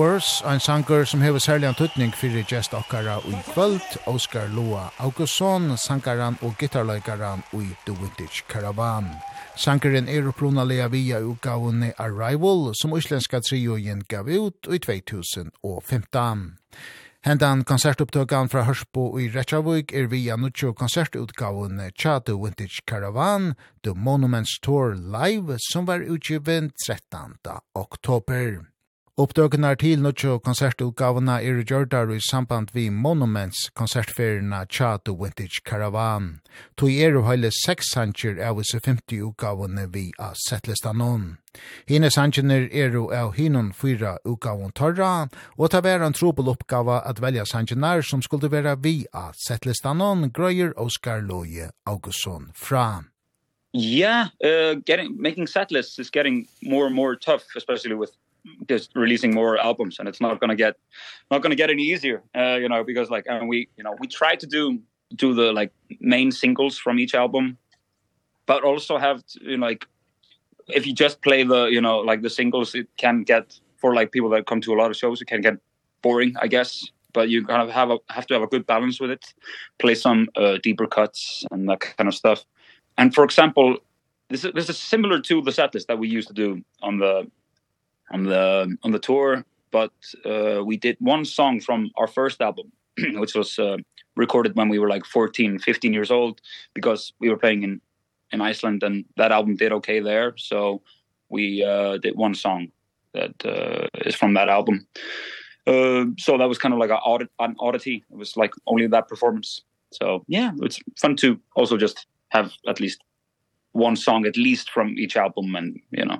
Worse, ein sanger som hever særlig en fyrir gest okkara ui kvöld, Oscar Loa Augustsson, sangaran og gitarløykaran ui The Vintage Caravan. Sangeren er opplona via utgavene Arrival, som uslenska trioen gav ut i 2015. Hendan konsertupptøkan fra Hørsbo i Rechavik er via nutjo konsertutgaven Chato Vintage Caravan, The Monuments Tour Live, som var utgiven 13. oktober. Oppdøkene til nødvendig konsertutgavene er gjørdar i samband vi Monuments konsertferierna Chato Vintage Caravan. Tog er jo hele seks sanger av disse 50 utgavene vi av settlista noen. Hine sangene er jo av hinon fyra utgavene torra, og ta være en trobel oppgave at velja sangene som skulle være vi av settlista noen, grøyer Oskar Loje Augustsson fra. Yeah, uh, getting making set lists is getting more and more tough, especially with just releasing more albums and it's not going to get not going to get any easier uh you know because like and we you know we try to do do the like main singles from each album but also have to, you know, like if you just play the you know like the singles it can get for like people that come to a lot of shows it can get boring i guess but you kind of have a, have to have a good balance with it. Play some uh, deeper cuts and that kind of stuff. And for example this is this is similar to the set list that we used to do on the on the on the tour but uh we did one song from our first album which was uh, recorded when we were like 14 15 years old because we were playing in in Iceland and that album did okay there. So we uh did one song that uh, is from that album. Uh so that was kind of like a audit an oddity. It was like only that performance. So yeah it's fun to also just have at least one song at least from each album and you know.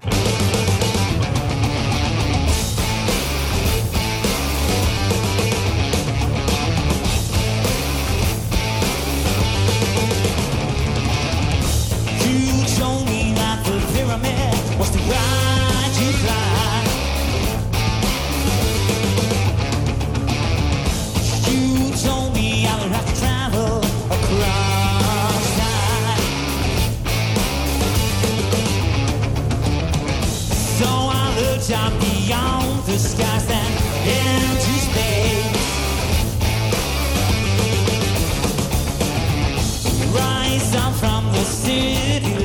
up beyond the skies and into space Rise up from the city.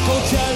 Michael Jackson.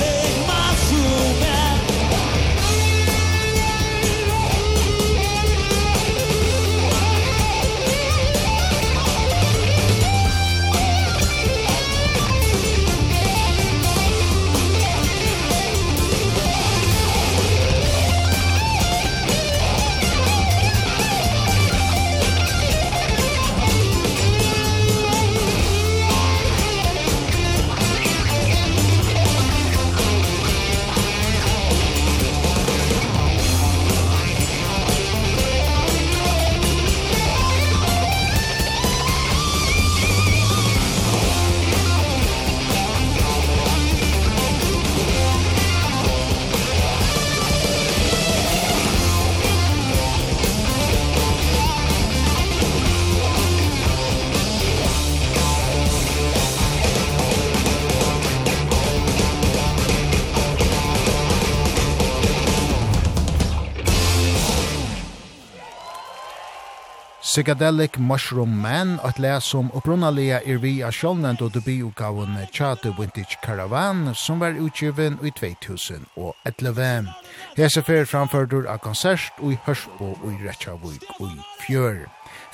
Psychedelic Mushroom Man, at le som opprunalega er vi av sjålnend og debiutgaven Tjate Vintage Caravan, som var utgiven i 2011. Hese fer framførdur av konsert og i Hørsbo og i Rechavik og i Fjør.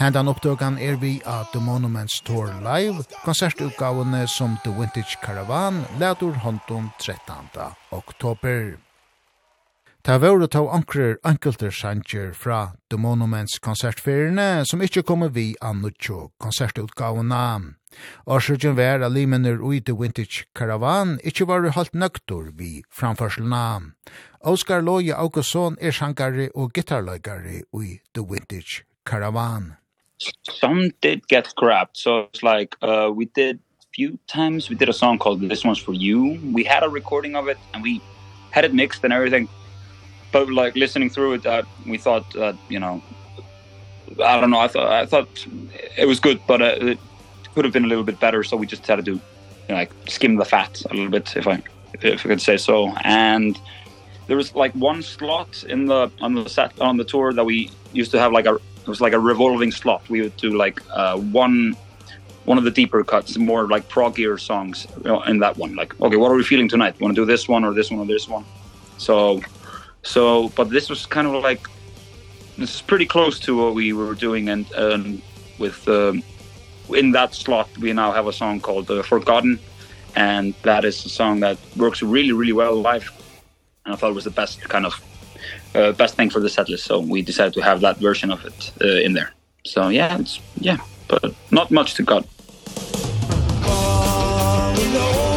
Hendan oppdøkan er vi av The Monuments Tour Live, konsertutgavene som The Vintage Caravan, ladur håndom 13. oktober. Ta vore ta ankrer ankelter sanger fra The Monuments konsertferiene som ikkje kommer vi annutjo konsertutgavna. Årsøkjen vær av limener ui The Vintage Caravan ikkje var halt nøktor vi framførselna. Oskar Loje Augustsson er sangare og gitarløygare ui The Vintage Caravan. Some did get scrapped, so it's like uh, we did few times we did a song called This One's For You. We had a recording of it and we had it mixed and everything but like listening through it that we thought that you know I don't know I thought I thought it was good but uh, it could have been a little bit better so we just had to do you know, like skim the fat a little bit if I if I could say so. And there was like one slot in the on the set on the tour that we used to have like a it was like a revolving slot. We would do like uh one one of the deeper cuts more like proggier songs you know, in that one. Like okay what are we feeling tonight? Want to do this one or this one or this one? So So, but this was kind of like this is pretty close to what we were doing and um with um in that slot we now have a song called uh, Forgotten and that is a song that works really really well live and I thought it was the best kind of uh, best thing for the setlist so we decided to have that version of it uh, in there. So yeah, it's yeah, but not much to God. All we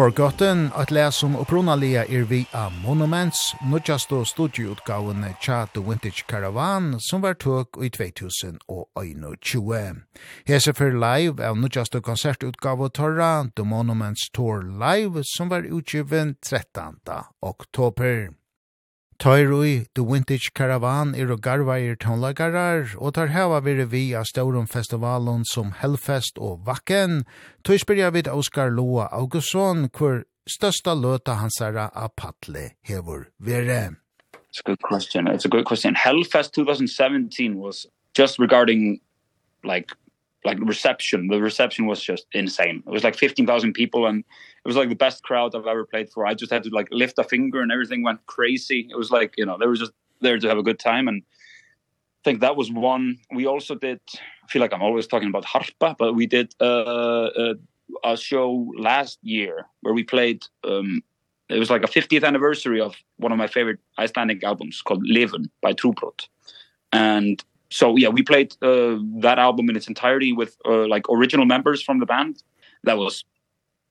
Forgotten, at les som opprunalega er vi av Monuments, nødjast og studieutgavene tja The Vintage Caravan, som var tøk i 2021. Hese for live av nødjast og konsertutgave torra The Monuments Tour Live, som var utgiven 13. oktober. Tøyrui, The Vintage Caravan er og garvair tónlagarar, og tar heva vire vi av staurum festivalen som Hellfest og Vakken. Tøy spyrja vid Oskar Loa Augustsson, hvor størsta løta hansara av Patle hevur vire. It's a good question. It's a good question. Hellfest 2017 was just regarding like like reception. The reception was just insane. It was like 15,000 people and it was like the best crowd I've ever played for. I just had to like lift a finger and everything went crazy. It was like, you know, they were just there to have a good time and I think that was one we also did I feel like I'm always talking about Harpa, but we did uh, a, a show last year where we played um it was like a 50th anniversary of one of my favorite Icelandic albums called Leven by Trubrot. And so yeah, we played uh, that album in its entirety with uh, like original members from the band. That was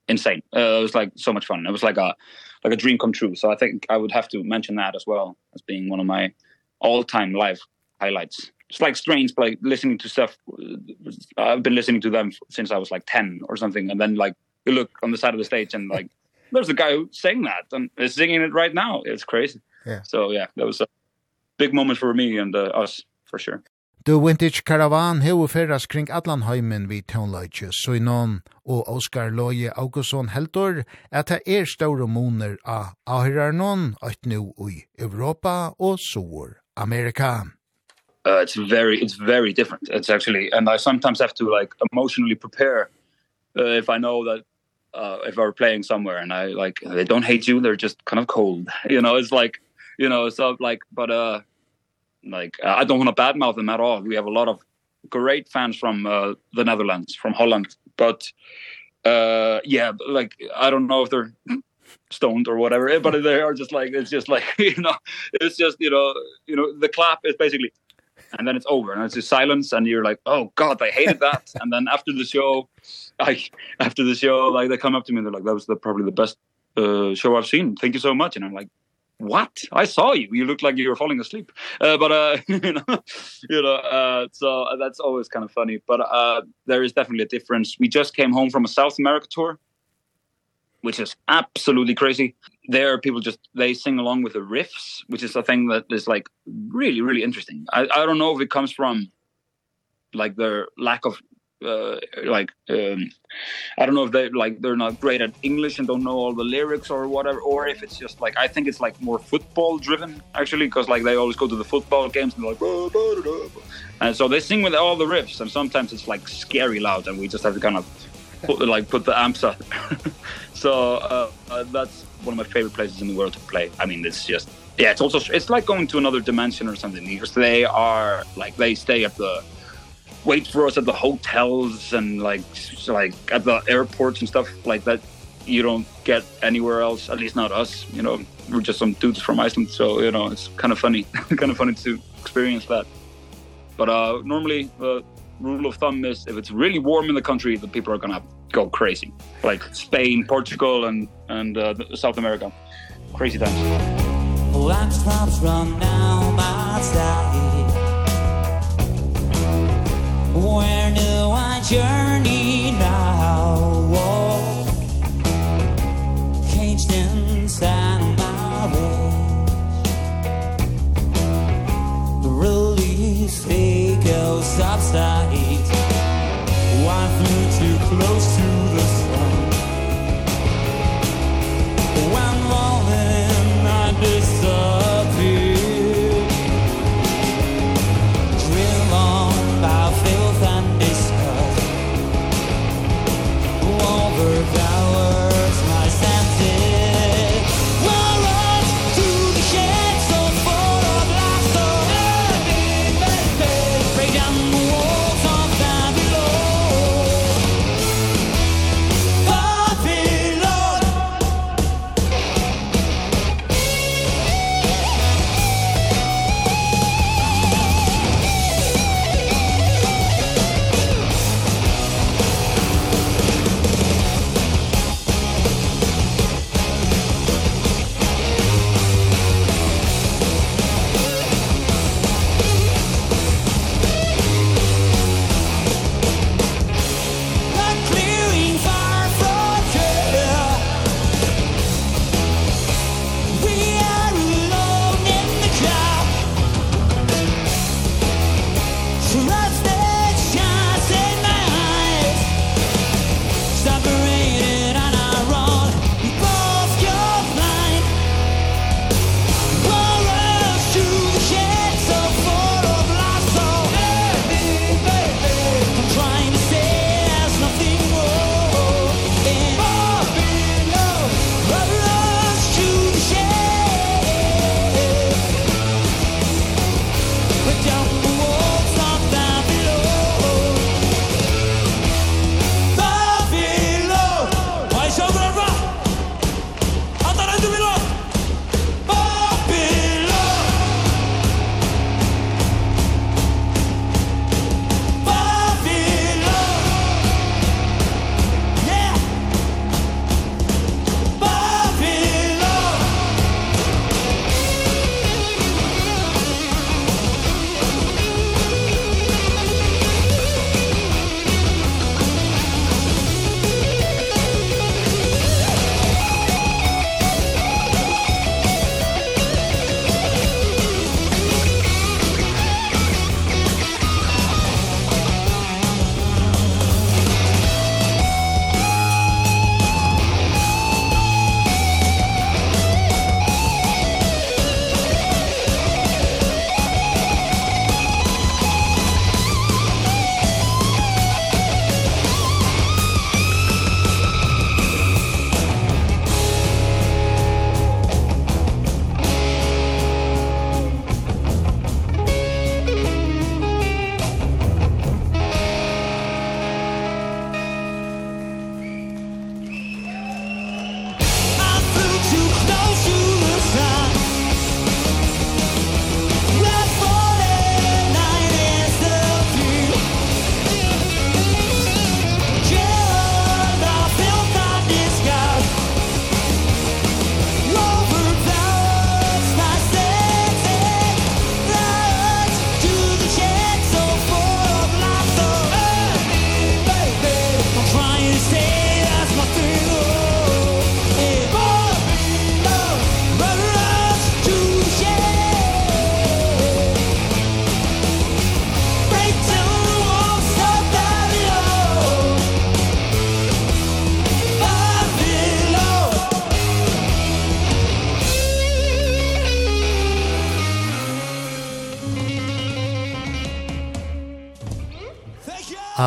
insane. Uh, it was like so much fun. It was like a like a dream come true. So I think I would have to mention that as well as being one of my all-time live highlights. It's like strange like listening to stuff I've been listening to them since I was like 10 or something and then like you look on the side of the stage and like there's a guy who sang that and is singing it right now. It's crazy. Yeah. So yeah, that was a big moment for me and uh, us for sure. The Vintage Caravan hefur ferðast kring allan heimin við tónleikje, Søynon og Oskar Loje Augustsson heldur at det er ståre moner av ahyrarnon at nu i Europa og Sur Amerika. Uh, it's very it's very different it's actually and I sometimes have to like emotionally prepare uh, if I know that uh, if I'm playing somewhere and I like they don't hate you they're just kind of cold you know it's like you know so like but uh like uh, I don't want to badmouth them at all. We have a lot of great fans from uh, the Netherlands, from Holland, but uh yeah, like I don't know if they're stoned or whatever, but they are just like it's just like you know, it's just you know, you know the clap is basically and then it's over and it's just silence and you're like oh god i hated that. And then after the show i after the show like they come up to me and they're like that was the probably the best uh show i've seen. Thank you so much. And i'm like what? I saw you. You looked like you were falling asleep. Uh, but uh you know you know uh so that's always kind of funny. But uh there is definitely a difference. We just came home from a south america tour which is absolutely crazy. There people just they sing along with the riffs which is a thing that is like really really interesting. I i don't know if it comes from like their lack of uh, like um i don't know if they like they're not great at english and don't know all the lyrics or whatever or if it's just like i think it's like more football driven actually because like they always go to the football games and they're like bah, bah, da, da, bah. and so they sing with all the riffs and sometimes it's like scary loud and we just have to kind of put like put the amps up. So uh, uh that's one of my favorite places in the world to play. I mean it's just yeah it's also it's like going to another dimension or something. Because they are like they stay at the wait for us at the hotels and like so like at the airports and stuff like that. You don't get anywhere else at least not us you know. We're just some dudes from Iceland so you know it's kind of funny kind of funny to experience that. But uh normally the rule of thumb is if it's really warm in the country the people are going to go crazy. Like Spain Portugal and and uh, South America. Crazy times. Black drops run down my side. Where do I journey now? Oh, caged inside my way The release, it goes upside. Why flew too close to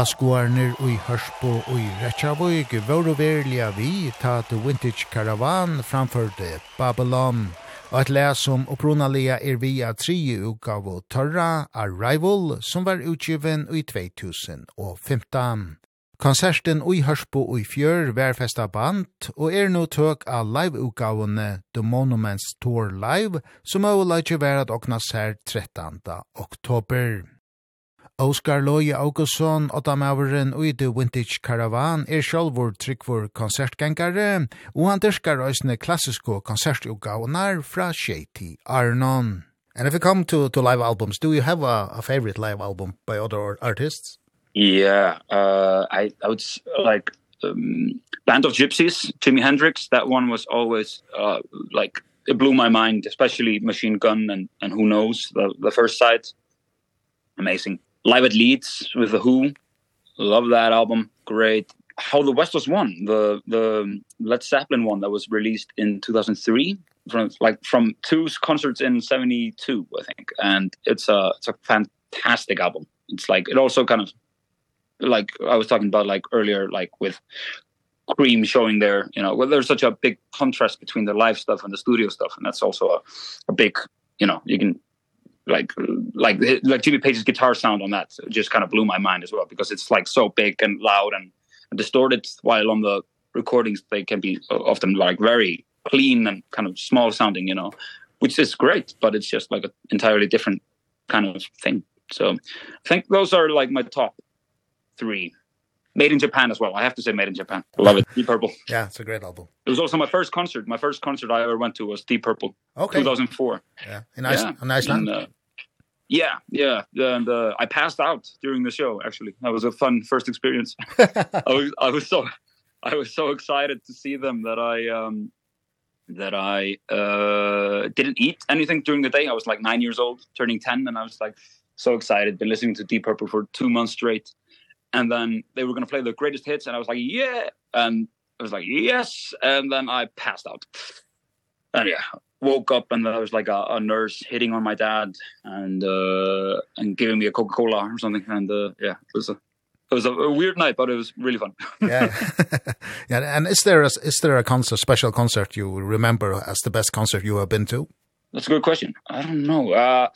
Avskoarner og i Hørsbo og i Rechavik var og verlige vi ta til Vintage Caravan framførte Babylon. Og et les som opprunalia er via tre utgav og tørra Arrival som var utgiven i 2015. Konserten i Hørsbo og i fjør var festa band og er nå tøk av live-utgavene The Monuments Tour Live som er å lage være at okna sær 13. oktober. Oskar Loje Augustsson, åttamaveren og i The Vintage Caravan, er sjálfur tryggvur konsertgengare, og han dyrkar òsne klassisko konsertugavnar fra Shady Arnon. And if you come to, to live albums, do you have a, a favorite live album by other artists? Yeah, uh, I, I would like um, Band of Gypsies, Jimi Hendrix, that one was always uh, like, it blew my mind, especially Machine Gun and, and Who Knows, the, the first side. Amazing. Live at Leeds with The Who. Love that album. Great. How the West was won. The the Led Zeppelin one that was released in 2003 from like from two concerts in 72 I think and it's a it's a fantastic album. It's like it also kind of like I was talking about like earlier like with Cream showing there you know well there's such a big contrast between the live stuff and the studio stuff and that's also a, a big you know you can like like like Jimmy Page's guitar sound on that just kind of blew my mind as well because it's like so big and loud and, and distorted while on the recordings they can be often like very clean and kind of small sounding you know which is great but it's just like an entirely different kind of thing. So I think those are like my top 3 Made in Japan as well. I have to say Made in Japan. Love it. Deep Purple. Yeah, it's a great album. It was also my first concert. My first concert I ever went to was Deep Purple. Okay. 2004. Yeah. In Iceland. Yeah. In Iceland. In, uh, Yeah, yeah, and uh, I passed out during the show actually. That was a fun first experience. I was I was so I was so excited to see them that I um that I uh didn't eat anything during the day. I was like 9 years old, turning 10 and I was like so excited. Been listening to Deep Purple for 2 months straight and then they were going to play the greatest hits and I was like yeah. And I was like yes. And then I passed out. And yeah. woke up and there was like a, a nurse hitting on my dad and uh and giving me a Coca-Cola or something. And uh, yeah it was a it was a, a weird night but it was really fun. Yeah. Yeah and is there a, is there a concert special concert you remember as the best concert you have been to? That's a good question. I don't know. Uh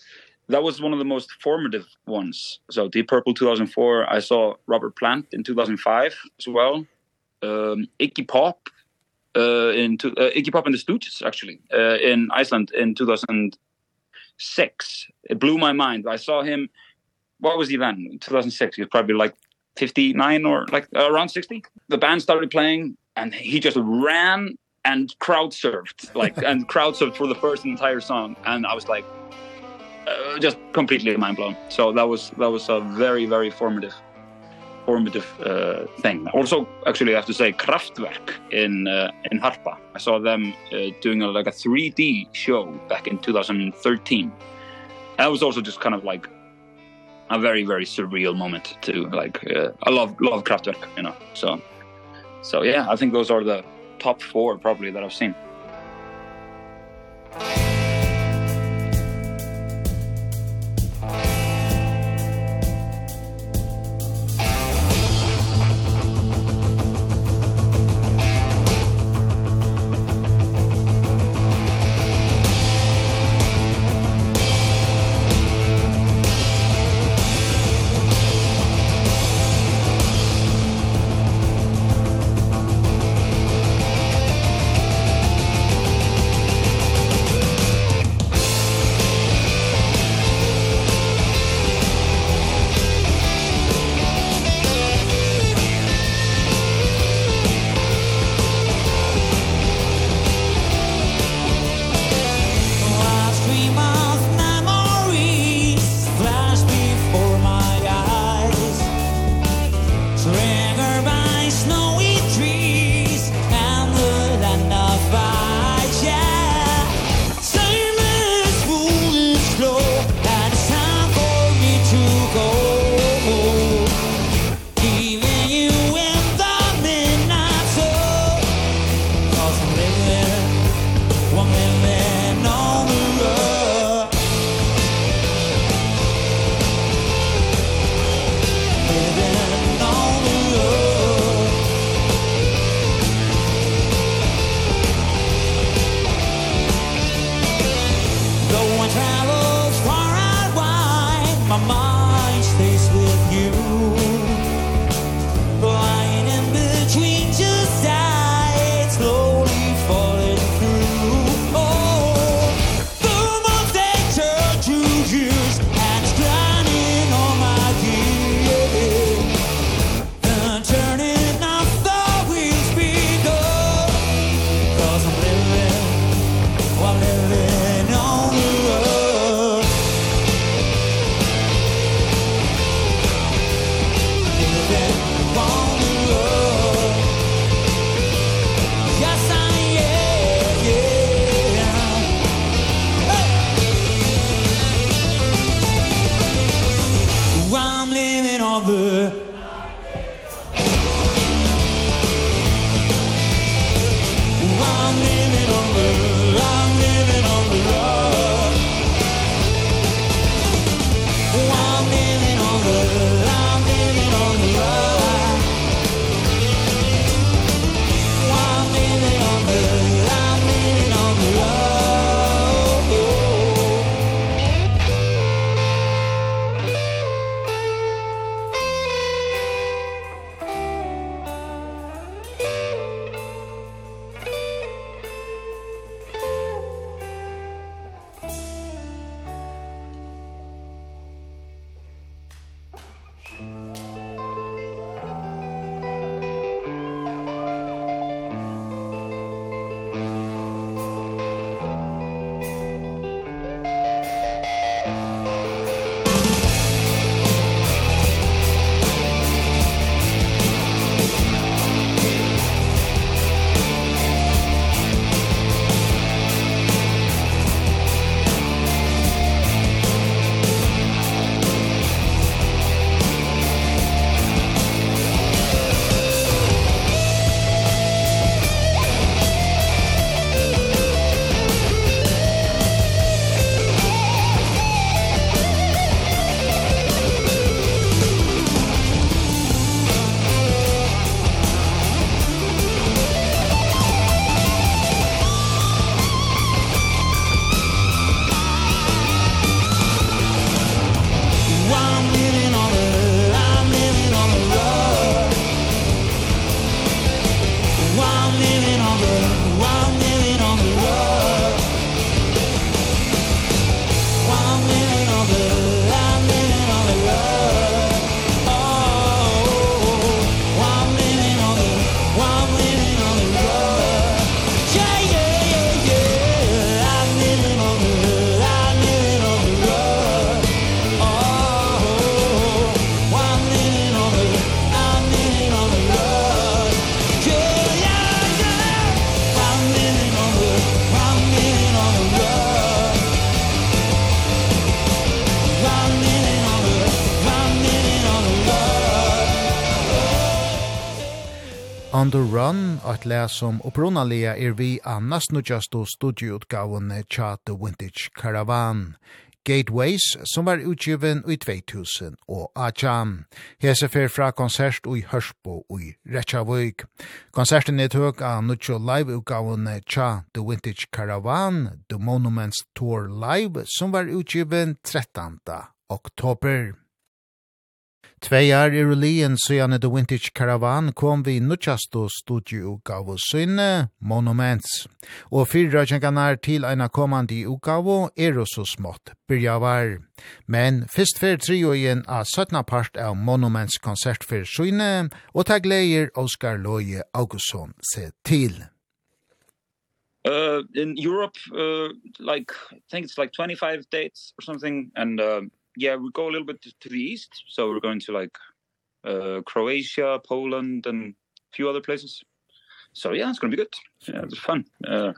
that was one of the most formative ones. So Deep Purple 2004, I saw Robert Plant in 2005 as well. Um Iggy Pop uh in to, uh, Iggy Pop and the Stooges actually uh in Iceland in 2006. It blew my mind. I saw him what was he then? 2006. He was probably like 59 or like uh, around 60. The band started playing and he just ran and crowd surfed like and crowd surfed for the first entire song and I was like uh, just completely mind blown so that was that was a very very formative formative uh, thing. Also actually I have to say Kraftwerk in uh, in Harpa. I saw them uh, doing a, like a 3D show back in 2013 that was also just kind of like a very very surreal moment to like uh, I love love Kraftwerk you know so so yeah I think those are the top 4 probably that I've seen. On the Run, at lær som opprunalega er vi annars nudjastu studieutgavene tja The Vintage Caravan. Gateways, som var utgiven i 2000 og Achan. Hese fer fra konsert i Hørsbo i Rechavøyk. Konserten er tøk av Nuccio Live-utgavene Tja The Vintage Caravan, The Monuments Tour Live, som var utgiven 13. oktober. Tveiar er lien siden The Vintage Caravan kom vi nutjastu studio ugavu sinne Monuments. Og fyrra kjenganar til eina kommande utgave er så smått byrja var. Men fyrst fyrir trio igjen av 17. part av Monuments konsert fyrir sinne, og ta gleier Oskar Loje Augustsson se til. Uh, in Europe, uh, like, I think it's like 25 dates or something, and uh, yeah, we go a little bit to the east. So we're going to like uh Croatia, Poland and a few other places. So yeah, it's going to be good. Yeah, it's fun. Uh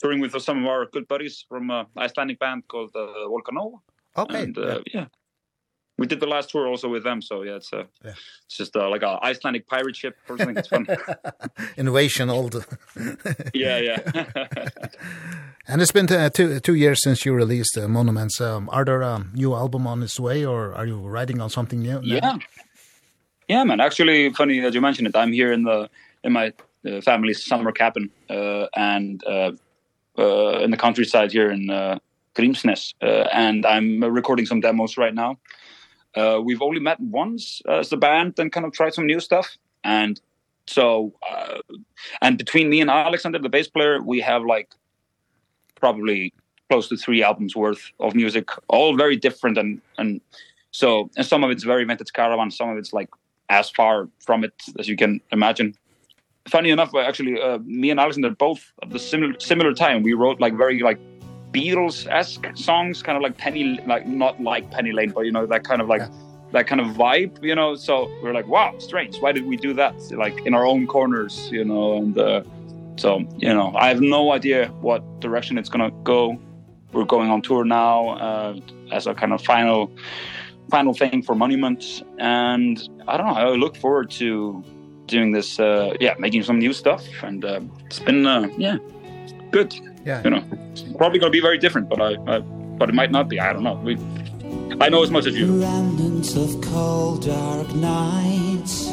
touring with some of our good buddies from a Icelandic band called uh, Volcano. Okay. And uh, yeah. yeah, we did the last tour also with them so yeah it's a yeah. it's just uh, like a Icelandic pirate ship or something. It's fun. Innovation old. Yeah yeah. And it's been uh, two two years since you released uh, monuments. Um, are there a new album on its way or are you writing on something new now? yeah. Yeah man. Actually funny that you mentioned it. I'm here in the in my uh, family's summer cabin uh, and uh, uh in the countryside here in uh, Grimsnes uh, and I'm recording some demos right now. Uh, we've only met once uh, as a band and kind of tried some new stuff. And so, uh, and between me and Alexander, the bass player, we have like probably close to 3 albums worth of music, all very different. And, and so, and some of it's very vintage caravan, some of it's like as far from it as you can imagine. Funny enough, actually, uh, me and Alexander both at the similar, similar time, we wrote like very like Beatles-esque songs, kind of like Penny, like not like Penny Lane, but you know that kind of like yeah. that kind of vibe, you know. So we're like, wow, strange. Why did we do that? Like in our own corners, you know. And uh, so you know, I have no idea what direction it's gonna go. We're going on tour now uh, as a kind of final final thing for Monument, and I don't know. I look forward to doing this. Uh, yeah, making some new stuff, and uh, it's been uh, yeah good. Yeah. You know, probably going to be very different, but I, I but it might not be. I don't know. We I know as much as you. Remnants of cold dark nights.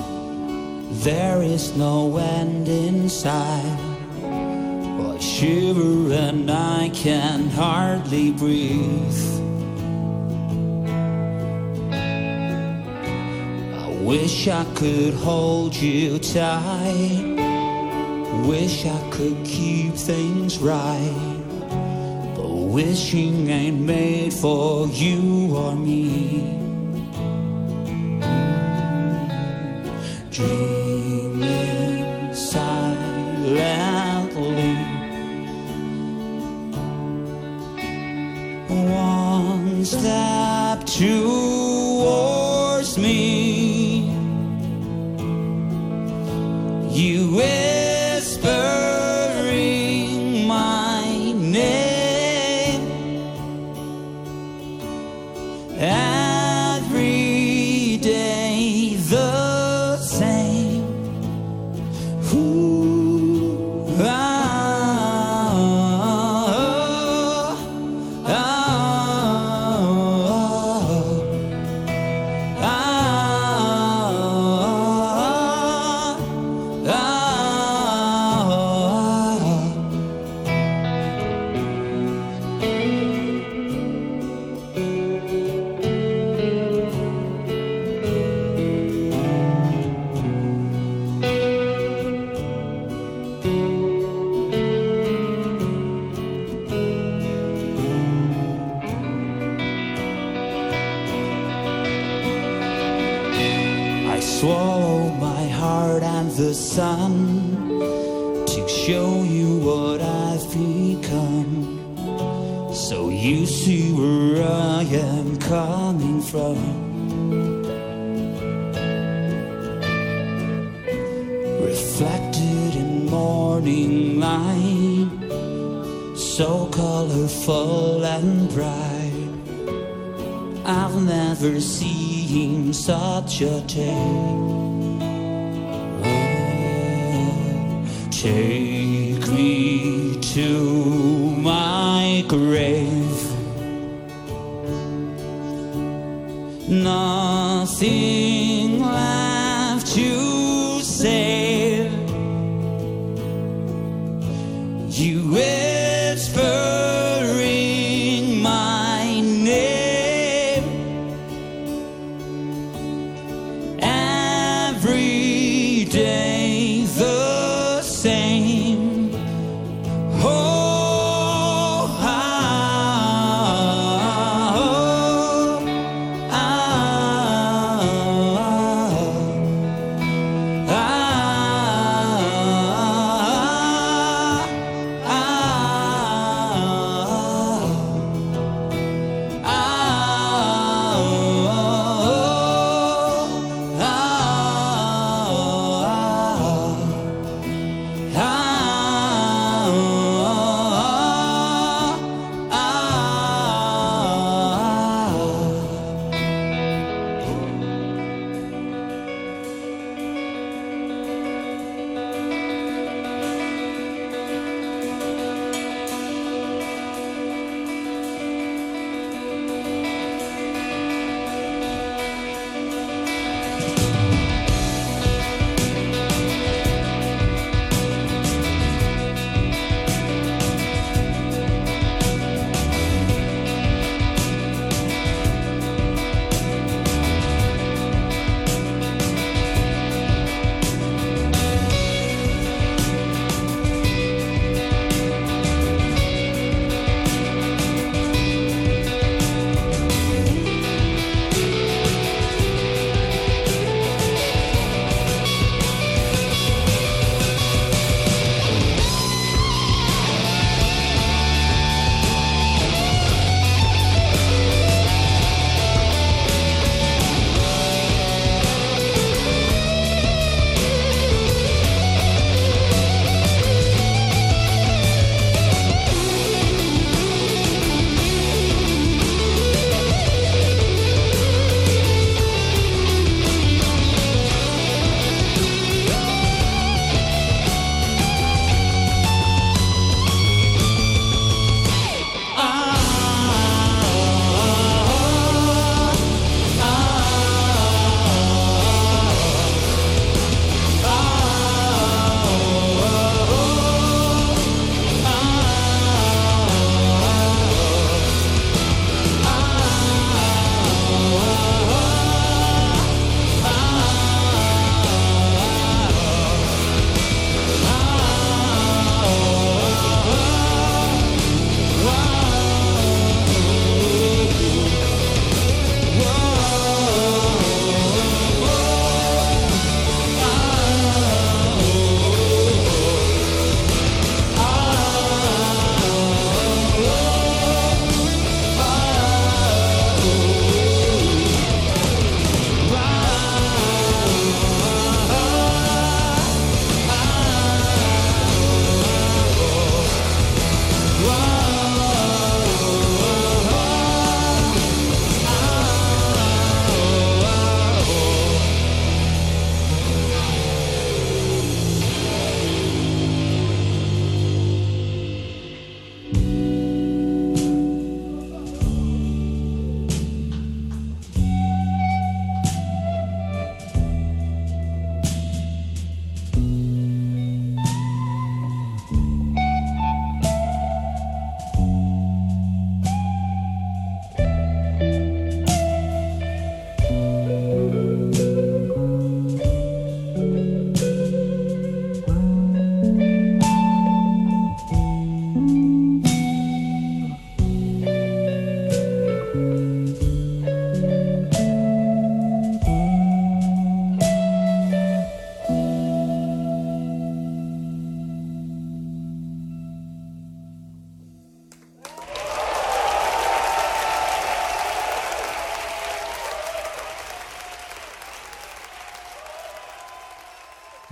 There is no end inside. But shiver and I can hardly breathe. I wish I could hold you tight Wish I could keep things right. But wishing ain't made for you or me. Dreaming silently. One step towards me. You will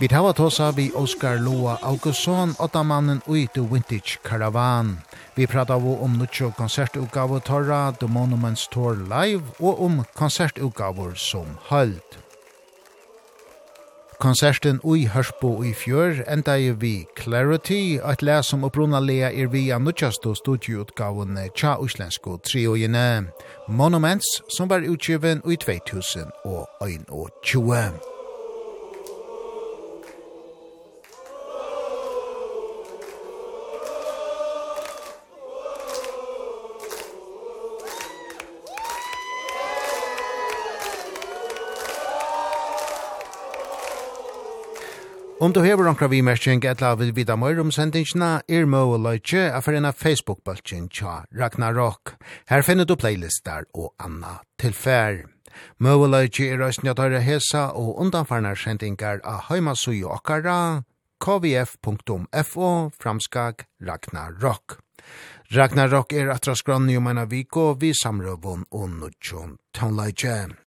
Vi hava tosa vi Oskar Loa Augustsson, åttamannen ui The Vintage Caravan. Vi pratar vo om nutsjo konsertutgave Torra, The Monuments Tour Live og om konsertutgaver som hølt. Konserten ui Hørsbo i fjør enda i vi Clarity, et les som opprunna lea er vi av nuttjastu studieutgavene tja uslensko triojene. Monuments som var utgiven ui 2021. Om du hever onkra vimerskjeng etla vil vida møyr om sendingsna, er møy og løytje af for en av Facebook-bultjen tja Ragnarok. Her finner du playlistar og anna tilfær. Møy og løytje er røysten jeg hesa og undanfarnar sendingar av heimasui og okkara, kvf.fo, framskag Ragnarok. Ragnarok er atras grann i om ena viko, vi samrøvun og nudjon taunleitje.